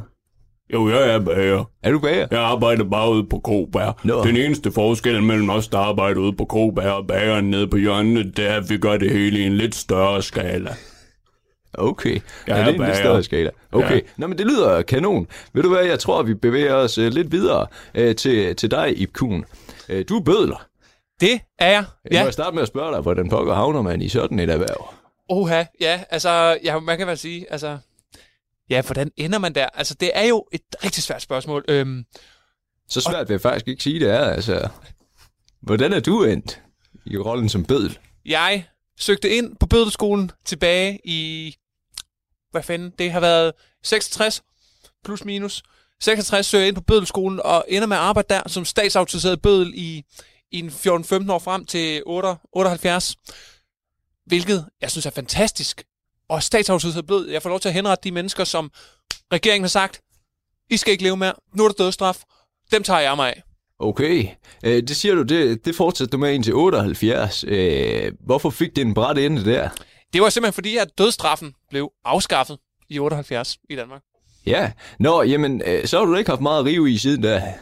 Jo, jeg er bager. Er du bager? Jeg arbejder bare ude på Kobær. Nå. Den eneste forskel mellem os, der arbejder ude på Kobær og bageren nede på hjørnet, det er, at vi gør det hele i en lidt større skala. Okay, Jeg ja, er det er en lidt større skala. Okay, Ja. Nå, men det lyder kanon. Ved du hvad, jeg tror, vi bevæger os uh, lidt videre uh, til, til dig, Ip Kuhn. Uh, du er bødler. Det er jeg. Ja. Ja. Må jeg starte med at spørge dig, hvordan pokker havner man i sådan et erhverv? Oha, ja, altså, ja, man kan vel sige, altså, ja, hvordan ender man der? Altså, det er jo et rigtig svært spørgsmål. Øhm, Så svært vil jeg faktisk ikke sige, det er. Altså, hvordan er du endt i rollen som bødel? jeg søgte ind på Bødelskolen tilbage i, hvad fanden, det har været 66 plus minus. 66 søger jeg ind på Bødelskolen og ender med at arbejde der som statsautoriseret bødel i, i en 14-15 år frem til 8, 78. Hvilket jeg synes er fantastisk. Og statsautoriseret bødel, jeg får lov til at henrette de mennesker, som regeringen har sagt, I skal ikke leve mere, nu er der dødsstraf, dem tager jeg mig af. Okay, øh, det siger du, det, det fortsætter du med indtil 78. Øh, hvorfor fik det en bræt ende der? Det var simpelthen fordi, at dødsstraffen blev afskaffet i 78 i Danmark. Ja. Nå, jamen, øh, så har du ikke haft meget at rive i siden da.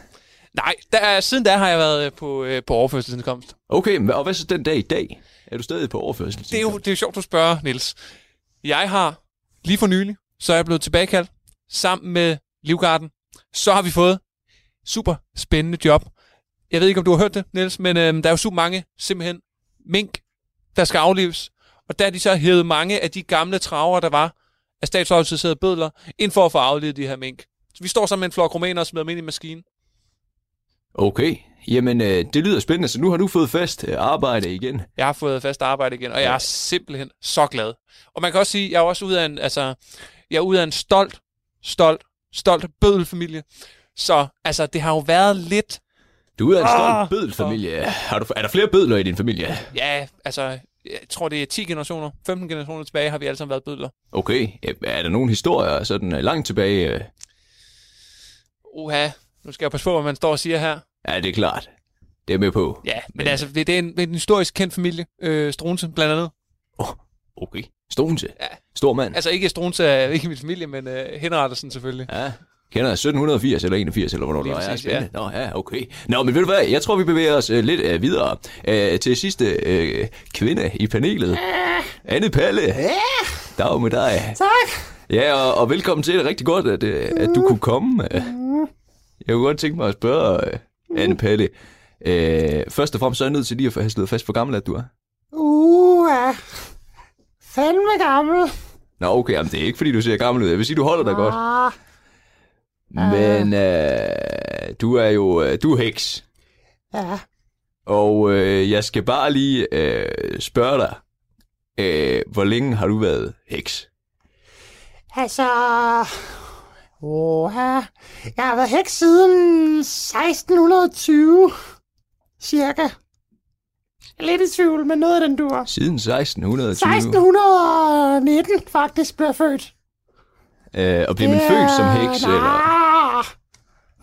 Nej, der, siden da har jeg været øh, på, øh, på overførselsindkomst. Okay, og hvad så den dag i dag? Er du stadig på overførsel? Det er jo, det er jo sjovt, du spørger, Nils. Jeg har lige for nylig, så er jeg blevet tilbagekaldt sammen med Livgarden. Så har vi fået super spændende job. Jeg ved ikke, om du har hørt det, Niels, men øh, der er jo super mange simpelthen mink, der skal aflives. Og der er de så hævet mange af de gamle traver, der var af statsautoriserede bødler, ind for at få aflevet de her mink. Så vi står sammen med en flok rumæner og smider dem ind i maskinen. Okay, jamen øh, det lyder spændende, så nu har du fået fast øh, arbejde igen. Jeg har fået fast arbejde igen, og jeg er simpelthen så glad. Og man kan også sige, at jeg er også ud af en, altså, jeg er ud af en stolt, stolt, stolt bødelfamilie. Så altså, det har jo været lidt... Du er en stolt Ah! bødelfamilie. Har du, er der flere bødler i din familie? Ja, altså, jeg tror, det er 10 generationer, 15 generationer tilbage, har vi alle sammen været bødler. Okay, er der nogle historier sådan øh, langt tilbage? øh? Uha, nu skal jeg passe på, hvad man står og siger her. Ja, det er klart. Det er med på. Ja, men, men altså, det, det, er en, det er en historisk kendt familie, øh, Strunse blandt andet. Okay, Stonse. Ja. Stor mand. Altså ikke Strunse er ikke min familie, men øh, Henrettelsen selvfølgelig. Ja. Kender jeg 1780 eller 81, eller hvornår det er? præcis, spændende. Nå, ja, okay. Nå, men ved du hvad? Jeg tror, vi bevæger os øh, lidt øh, videre øh, til sidste øh, kvinde i panelet. Anne Palle. Ja. Dag med dig. Tak. Ja, og, og velkommen til. Det er rigtig godt, at, øh, at du kunne komme. Øh, Jeg kunne godt tænke mig at spørge, øh, Anne Palle. Øh, først og fremmest så er jeg nødt til lige at have slået fast, hvor gammel at du er. Uh. Fandme gammel. Nå, okay, jamen, det er ikke, fordi du ser gammel ud. Jeg vil sige, du holder dig godt. Ah, Men øh, du er jo øh, du er heks. ja. Og øh, jeg skal bare lige øh, spørge dig, øh, hvor længe har du været heks? Altså... Oha. Jeg har været heks siden 1620. Cirka. Lidt i tvivl, men noget af den dur. Siden 1620. 1619 faktisk blev jeg født. Øh, og blev man født som heks? Eller?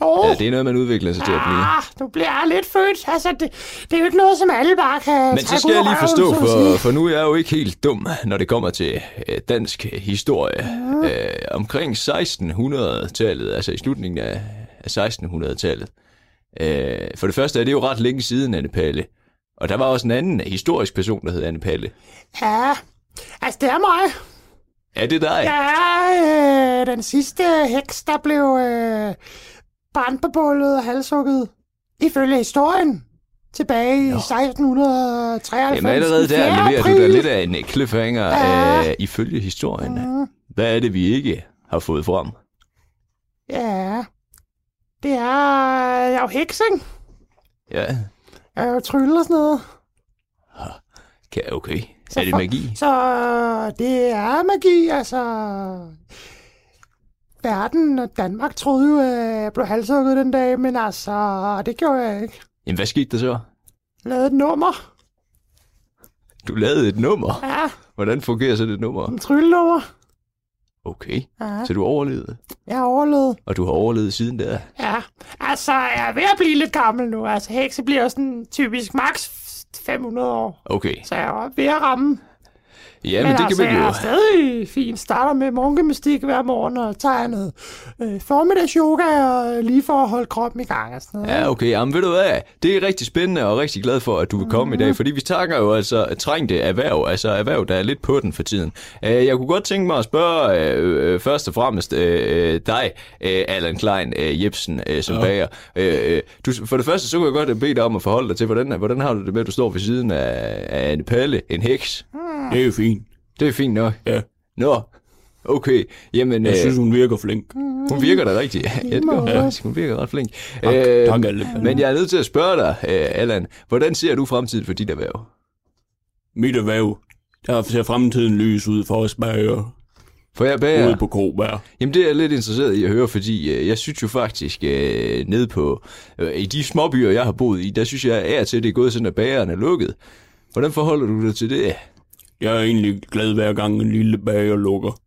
Oh, Ja, det er noget, man udvikler sig til at blive. ah, du bliver lidt født. Altså, det, det er jo ikke noget, som alle bare kan Men så skal jeg lige røven, forstå, at for, for nu er jeg jo ikke helt dum, når det kommer til øh, dansk historie. Mm. Øh, omkring 1600-tallet, altså i slutningen af, af 1600-tallet. Øh, for det første er det jo ret længe siden, Anne Palle. Og der var også en anden historisk person, der hed Anne Palle. Ja, altså det er mig. Er det dig? Jeg er øh, den sidste heks, der blev øh, brændt på bålet og halshugget. Ifølge historien. Tilbage i 1693. Jamen allerede der 4. leverer du da lidt af en cliffhanger Ja. øh, ifølge historien. Mm, Hvad er det, vi ikke har fået frem? ja, det er... Jeg er jo heks, ikke? Ja, Jeg er jo trylle og sådan noget. kan, okay. Så er det magi? Så det er magi, altså... Verden og Danmark troede jo, at jeg blev halshugget den dag, men altså, det gjorde jeg ikke. Jamen, hvad skete der så? Jeg lavede et nummer. Du lavede et nummer. Ja, Hvordan fungerer så det nummer? en tryllenummer. Okay, Ja, så du overlevede. jeg har overlevet. Og du har overlevet siden der. Ja, altså, jeg er ved at blive lidt gammel nu. Altså, hekse bliver sådan typisk max 500 år. Okay. Så jeg er ved at ramme. Ja, men, det altså, kan man jeg jo. er stadig fint. Starter med morgengymnastik hver morgen og tager noget øh, formiddags yoga og lige for at holde kroppen i gang og sådan noget. Ja, okay. Jamen, ved du hvad? Det er rigtig spændende og rigtig glad for, at du vil komme Mhm. i dag, fordi vi takker jo altså trængte erhverv, altså erhverv, der er lidt på den for tiden. Øh, Jeg kunne godt tænke mig at spørge øh, øh, først og fremmest øh, dig, øh, Allan Klein øh, Jebsen, øh, som Ja. bager. Øh, øh, Du, for det første, så kunne jeg godt bede dig om at forholde dig til, hvordan, hvordan har du det med, at du står ved siden af, af en palle, en heks? Det er fint. Det er fint nok. Ja. Nå, okay. Jamen, Jeg øh, synes, hun virker flink. hun virker da rigtig. Ja, det gør hun Ja. Hun virker ret flink. Tak, Øh, tak. Men jeg er nødt til at spørge dig, øh, Allan. Hvordan ser du fremtiden for dit erhverv? Mit erhverv, der ser fremtiden lys ud for os bager For jeg bager... ude på Koberg. Jamen, det er jeg lidt interesseret i at høre, fordi øh, jeg synes jo faktisk, øh, nede på... Øh, I de små byer, jeg har boet i, der synes jeg og til, det er gået sådan, at bageren er lukket. Hvordan forholder du dig til det? Jeg er egentlig glad hver gang en lille bager lukker.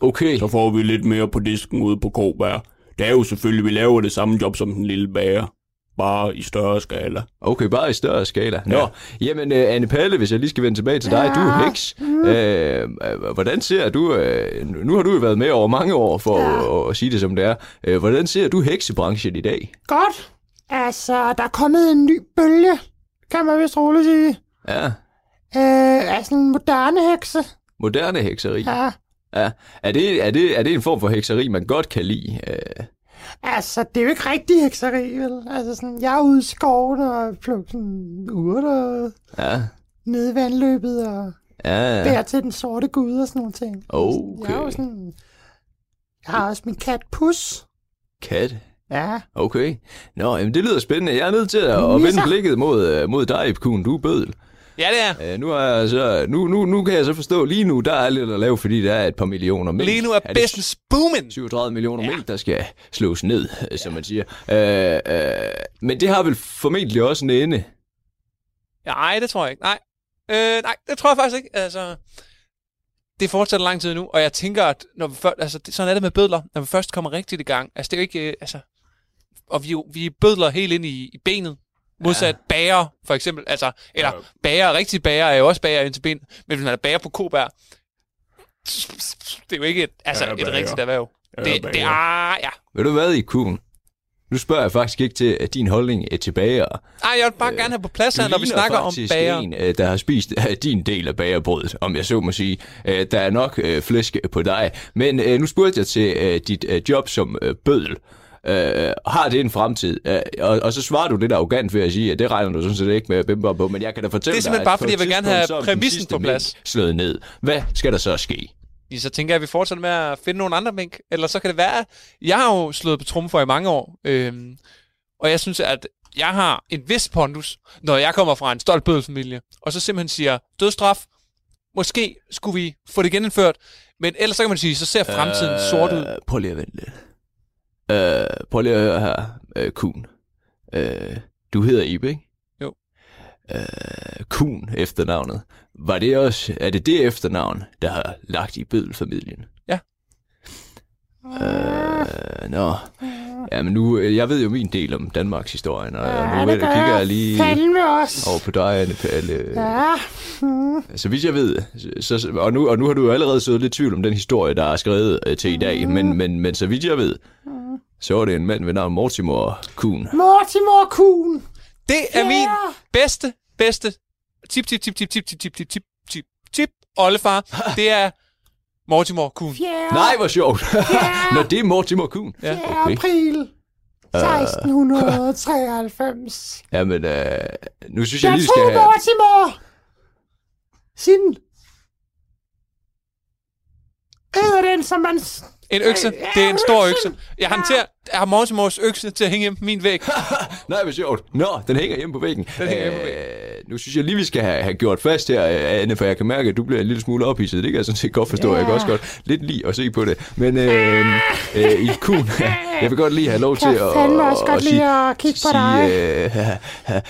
Okay. Så får vi lidt mere på disken ude på Koberg. Det er jo selvfølgelig, vi laver det samme job som den lille bager. bare i større skala. Okay, bare i større skala. Nå, ja. jamen øh, Anne Palle, hvis jeg lige skal vende tilbage til dig, du er heks. Øh, øh, hvordan ser du, øh, nu har du jo været med over mange år, for ja. at, at sige det som det er. Hvordan ser du heksebranchen i dag? Godt. Altså, der er kommet en ny bølge, kan man vist roligt sige. Ja, Øh, altså en moderne hekse. moderne hekseri. Ja. Ja. Er, det, er, det, er det en form for hekseri, man godt kan lide? Øh, Altså, det er jo ikke rigtig hekseri, vel? Altså, sådan, jeg er ude i skoven og plukker sådan urter ja, nede i vandløbet og ja. bærer til den sorte gud og sådan nogle ting. Okay. Jeg er jo sådan... Jeg har også min kat Pus. Kat. Ja. Okay. Nå, jamen det lyder spændende. Jeg er nødt til at, at vende blikket mod, øh, mod dig, Kuhn. Du er bødel. Ja, det er. Øh, nu, er jeg så, nu, nu, nu kan jeg så forstå, lige nu, der er lidt at lave, fordi der er et par millioner mælk. Lige nu er det business booming. 37 millioner ja. mælk, der skal slås ned, ja. som man siger. Øh, øh, men det har vel formentlig også en ende. Nej, det tror jeg ikke. Nej. Øh, nej, det tror jeg faktisk ikke. Altså, det fortsætter lang tid nu, og jeg tænker, at når vi først, altså, sådan er det med bødler, når vi først kommer rigtigt i gang. Altså, det er jo ikke, øh, altså, og vi, er vi bødler helt ind i, i benet, modsat ja. bager, for eksempel. Altså, eller ja. bager, rigtig bager er jo også bager ind til benet, men hvis man er bager på kobær, det er jo ikke et, altså, Ja, et bager. rigtigt erhverv. Ja, Det, det bager. er, ja. Ved du hvad, i Kuhn? Nu spørger jeg faktisk ikke til at din holdning er tilbage. Ej, jeg vil bare gerne have på plads her, når vi snakker om bager. en, øh, der har spist øh, din del af bagerbrødet, om jeg så må sige. Øh, Der er nok øh, flæsk på dig. Men øh, nu spurgte jeg til øh, dit øh, job som øh, bødel. Øh, har det en fremtid? Øh, og, og så svarer du lidt arrogant ved at sige, at det regner du sådan set ikke med at bimpe på, men jeg kan da fortælle Det er simpelthen dig, bare, fordi jeg vil gerne have præmissen på plads. Slået ned. Hvad skal der så ske? Så tænker jeg, at vi fortsætter med at finde nogle andre mink. Eller så kan det være... Jeg har jo slået på trummen for i mange år. Øhm, og jeg synes, at jeg har en vis pondus, når jeg kommer fra en stolt bødelfamilie. Og så simpelthen siger, dødstraf, måske skulle vi få det genindført. Men ellers så kan man sige, så ser fremtiden øh, sort ud. Prøv lige at vente lidt. Øh, prøv lige at høre her, øh, Kuhn. Øh, du hedder Ibe, ikke? Jo. Øh, Kuhn efternavnet. Var det også, er det det efternavn, der har lagt i bødelfamilien? Ja. Øh, nå. Ja, men nu, øh, jeg ved jo min del om Danmarks historie, og, og nu det kigger jeg lige også. over på dig, Anne Palle. Ja. Mm. Så vidt jeg ved, så, og, nu, og nu har du jo allerede sået lidt tvivl om den historie, der er skrevet øh, til i dag, men, men, men så vidt jeg ved, så var det en mand ved navn Mortimer Kuhn. Mortimer Kuhn. Det er min bedste, bedste tip, tip, tip, tip, tip, tip, tip, tip, tip, tip, tip, oldefar. Det er Mortimer Kuhn. Fjerde, Nej, hvor sjovt. Nå, det er Mortimer Kuhn. Ja. fjerde april 1693. Jamen, øh, nu synes jeg Jeg lige, tog skal have... Mortimer sin æder den, som man... En økse. Det er en stor økse. Jeg har, til jeg har Mortimers økse til at hænge hjemme på min væg. (laughs) Nej, hvor sjovt. Nå, den hænger hjemme på væggen. Den hænger hjemme på Øh, nu synes jeg lige, vi skal have, have gjort fast her, øh, Anne, for jeg kan mærke, at du bliver en lille smule ophidset. Det kan jeg sådan set godt forstå. Ja. Jeg kan også godt lidt lide at se på det. Men øh, øh, i kun, (laughs) (laughs) jeg vil godt lige have lov til at, fandme også godt sige, lide at kigge på dig. sige, øh,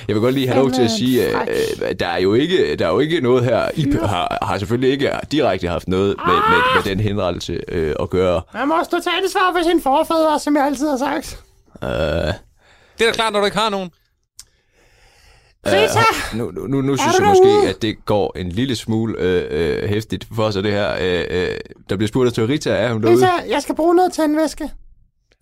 jeg vil godt lige have lov til at sige, øh, der er jo ikke, der er jo ikke noget her. I har, har selvfølgelig ikke direkte haft noget med, med, med den henrettelse øh, at gøre. Man må stå til ansvar for sine forfædre, som jeg altid har sagt. Øh, Det er da klart, når du ikke har nogen. Rita! Nu, nu, nu, nu synes jeg måske, at det går en lille smule øh, øh, hæftigt for sig, det her. Øh, øh, der bliver spurgt til Rita, er hun derude? Rita, jeg skal bruge noget tændvæske.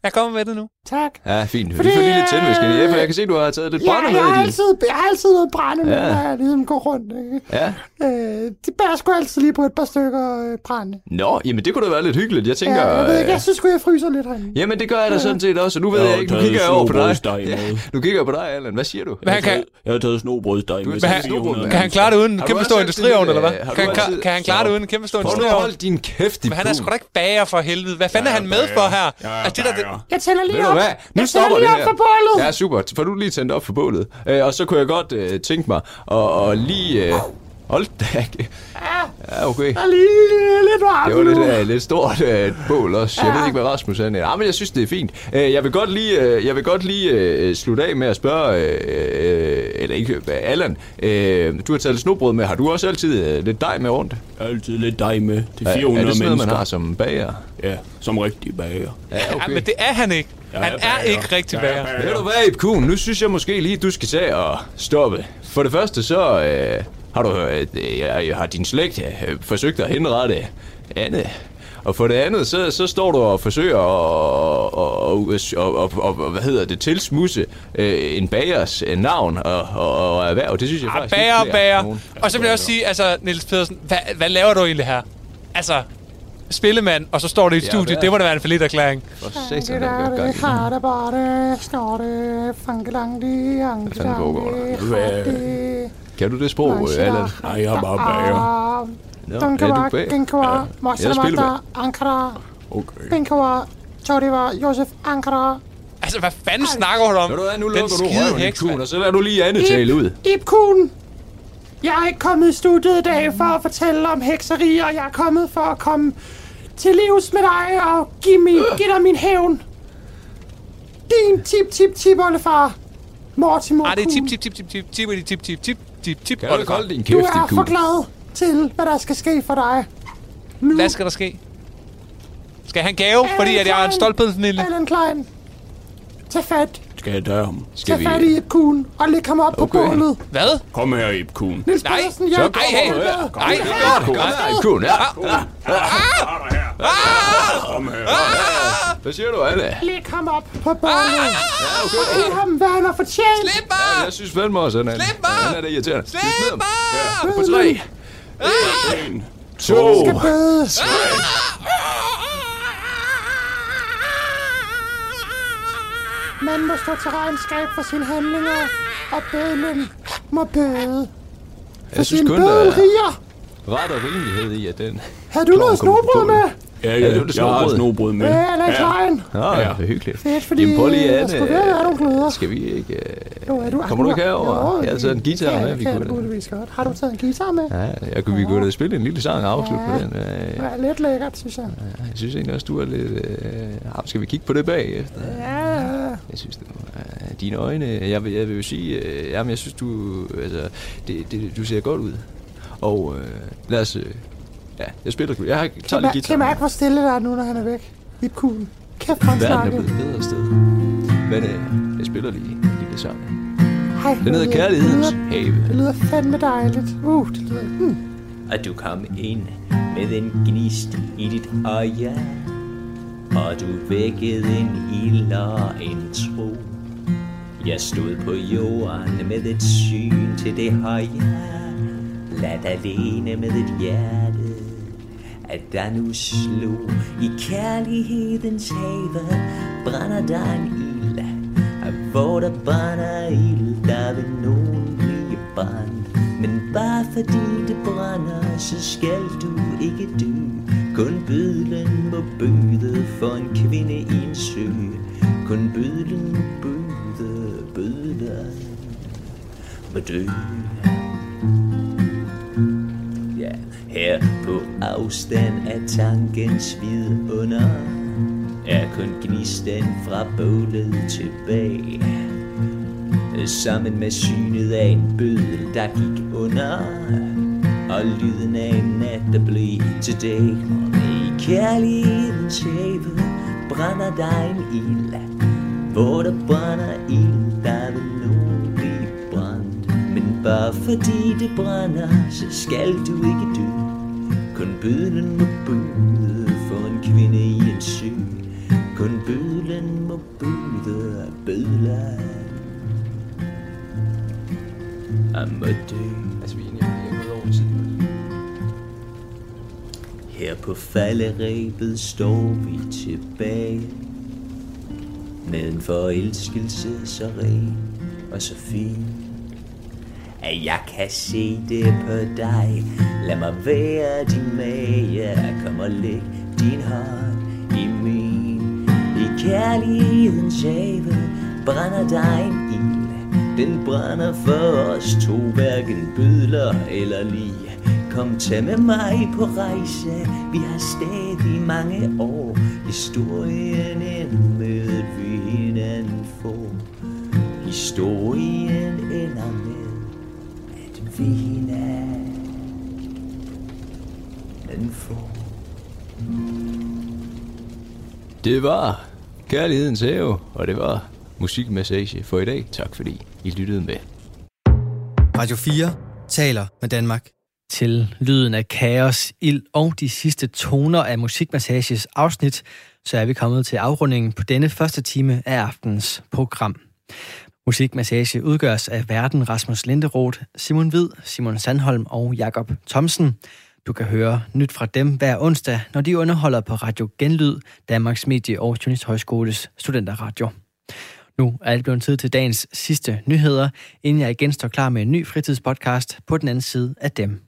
Jeg kommer med det nu. Tak. Ja, fint. Fordi, Vi får lige lidt tændvæske. Ja, for jeg kan se, du har taget lidt Ja, brænder jeg, har med i altid, jeg har altid noget brænde med, Ja. når jeg ligesom går rundt. Ikke? Ja. Øh, de bærer sgu altid lige på et par stykker øh, brænde. Nå, jamen det kunne da være lidt hyggeligt. Jeg tænker... ja, jeg ved ikke, øh, jeg synes sgu, jeg fryser lidt herinde. Jamen det gør jeg da sådan set også, og nu ved Jeg jeg ikke, nu kigger jeg over på dig. med. (laughs) Ja, nu kigger jeg på dig, Allan. Hvad siger du? Han kan, Jeg har taget snobrødsdej med. med. kan han klare det uden en kæmpe stor industriovn, eller hvad? øh, Kan, kan han klare det uden en kæmpe stor industriovn? holde din kæft i Men han er sgu da ikke bager for helvede. Hvad fanden er han med for her? Altså, det der, det, Jeg tænder lige Ved du op. hvad? Nu jeg stopper tænder det lige her. op for bålet. Ja, super. Får du lige tændt op for bålet. Øh, og så kunne jeg godt øh, tænke mig at, at lige... Øh, hold da. Ja, okay. Jeg er lige lidt varm Det var lidt, uh, lidt stort uh, bål også. Jeg ved ikke, hvad Rasmus er. Ja, men jeg synes, det er fint. Uh, jeg vil godt lige, uh, jeg vil godt lige uh, slutte af med at spørge, uh, eller ikke, uh, Allan, uh, du har taget lidt snobrød med. Har du også altid uh, lidt dej med rundt? Altid lidt dej med til Er, 400 er det sådan noget, man mennesker. har som bager? Ja, som rigtig bager. Ja, ja, men det er han ikke. Han er ikke rigtig bager. Ved du hvad, Ib Kuhn? Nu synes jeg måske lige, du skal tage og stoppe. For det første, så øh, har du øh, øh, har din slægt øh, forsøgt at henrette Anne. Og for det andet, så, så står du og forsøger at, og, og, og, og, og, hvad hedder det, tilsmusse øh, en bagers øh, navn og, og, og erhverv. Det synes jeg Ah, faktisk bager, ikke bager. nogen. Og så vil jeg også sige, altså, Niels Pedersen, hvad, hvad laver du egentlig her? Altså, spillemand, og så står det i et Ja, studie. Det må da være en forlit erklæring. For Det der, det har det bare det, snorte, fankelangdi, Hvad fanden foregår der? angdi, Kan du det sprog, øh, Allan? Nej, jeg er bare bager. Nå, er du være, bag? den kan være, Jeg er Mosamata, spillemand. Ankara, Okay. det var Josef Ankara. Altså, hvad fanden snakker du om? Ved du hvad, nu lukker du røven, Ib heks, Kuhn, mand. og så lader du lige Anne tale ud. Ib Kuhn, jeg er ikke kommet i studiet i dag for at fortælle om hekserier. Jeg er kommet for at komme til livs med dig og give, min, give dig min hævn. Din tip tip tip oldefar, Mortimer Ah, det er tip, tip, tip, tip, tip, tip, tip, tip, tip, tip, tip. Kan du holde din Du kæft, er Ib for glad til, hvad der skal ske for dig. Nu, Hvad skal der ske? Skal en gave, fordi at jeg er en stolthedsnille? Allan Klein, tag fat, Skal jeg døre ham? tag fat i og læg ham op Okay. på bålet. Hvad? Kom her, Ib Kuhn. Niels Nej, Pedersen, jeg kom hey, her. nej, Kom her, Ib Kuhn. Ja. Kom her. Hvad siger du, Anne? læg ham op på bålet. Og giv ham, hvad han har fortjent. Slip mig! Jeg synes fandme også, han er, Slip mig! han er det irriterende. Slip mig! På tre. En. To. Skal Man må stå til regnskab for sine handlinger, og bødlen må bøde for Jeg synes kun, der er ret og rimelighed i, at den... Har du noget snobrød med? Ja, Ja, ja, det var det jeg har snobrød. med. Ja, Allan Klein. Nå, ja. det er hyggeligt. Fedt, fordi Jamen, prøv lige, der Anne. skulle være nogle gløder. Skal vi ikke... øh, Jo, er du, Kommer du ikke herover? Jeg har taget en guitar ja, med, det vi kan muligvis godt. Har du taget en guitar med? Ja, jeg kunne, vi kunne da spille en lille sang og afslutte Ja. på den. øh, Det er lidt lækkert, synes jeg. Jeg synes egentlig også, du er lidt... Ah, skal vi kigge på det bagefter? Ja, Jeg synes, det var, dine øjne... Jeg vil, jeg vil jo sige... Øh, jamen, jeg synes, du... Altså, det, det, du ser godt ud. Og øh, lad os... Øh, ja, jeg spiller... Jeg har, tager kan, lidt guitar. kan mærke, hvor stille der er nu, når han er væk. Ip Kuhn. Kæft, hvor han Verden er snakker. blevet et bedre sted. Men øh, jeg spiller lige en lille sang. Hej, Den hedder det Kærlighedens lyder- Have. Det lyder fandme dejligt. Uh, det lyder... Hmm. Og du kom ind med en gnist i dit øje og du vækkede en ild og en tro? Jeg stod på jorden med et syn til det høje ladt alene med et hjerte At der nu slog i kærlighedens have Brænder der en ild Og hvor der brænder ild Der vil nogen blive brændt. Men bare fordi det brænder Så skal du ikke dø. Kun bødlen må bøde For en kvinde i en sø. Kun bødlen må bøde Bødlen må dø. Ja, her på afstand af tankens vidunder Er kun gnisten fra bålet tilbage. Sammen med synet af en bødel, der gik under. Og lyden af en nat, der blev til dag. Og i kærlighedens have brænder der en ild. Hvor der brænder ild, der vil nogen blive brændt Men bare fordi det brænder, så skal du ikke dø. Kun bødlen må bøde for en kvinde i en sø. Kun bødlen må bøde af bødlen. Jeg må dø. Altså, Her på falderæbet står vi tilbage Med en forelskelse så ren og så fin At jeg kan se det på dig. Lad mig være din mage. Kom og læg din hånd i min. I kærlighedens have brænder dig en ild. Den brænder for os to Hverken bødler eller lige Kom, tag med mig på rejse Vi har stadig mange år Historien ender med at vi hinanden får Historien ender med At vi hinanden får Det var Kærlighedens Have, og det var musikmassage for i dag. Tak fordi I lyttede med. Radio 4 taler med Danmark. Til lyden af kaos, ild og de sidste toner af Musikmassages afsnit, så er vi kommet til afrundingen på denne første time af aftens program. Musikmassage udgøres af verden Rasmus Linderoth, Simon Vid, Simon Sandholm og Jakob Thomsen. Du kan høre nyt fra dem hver onsdag, når de underholder på Radio Genlyd, Danmarks Medie- og Journalisthøjskoles studenterradio. Nu er det blevet tid til dagens sidste nyheder, inden jeg igen står klar med en ny fritidspodcast på den anden side af dem.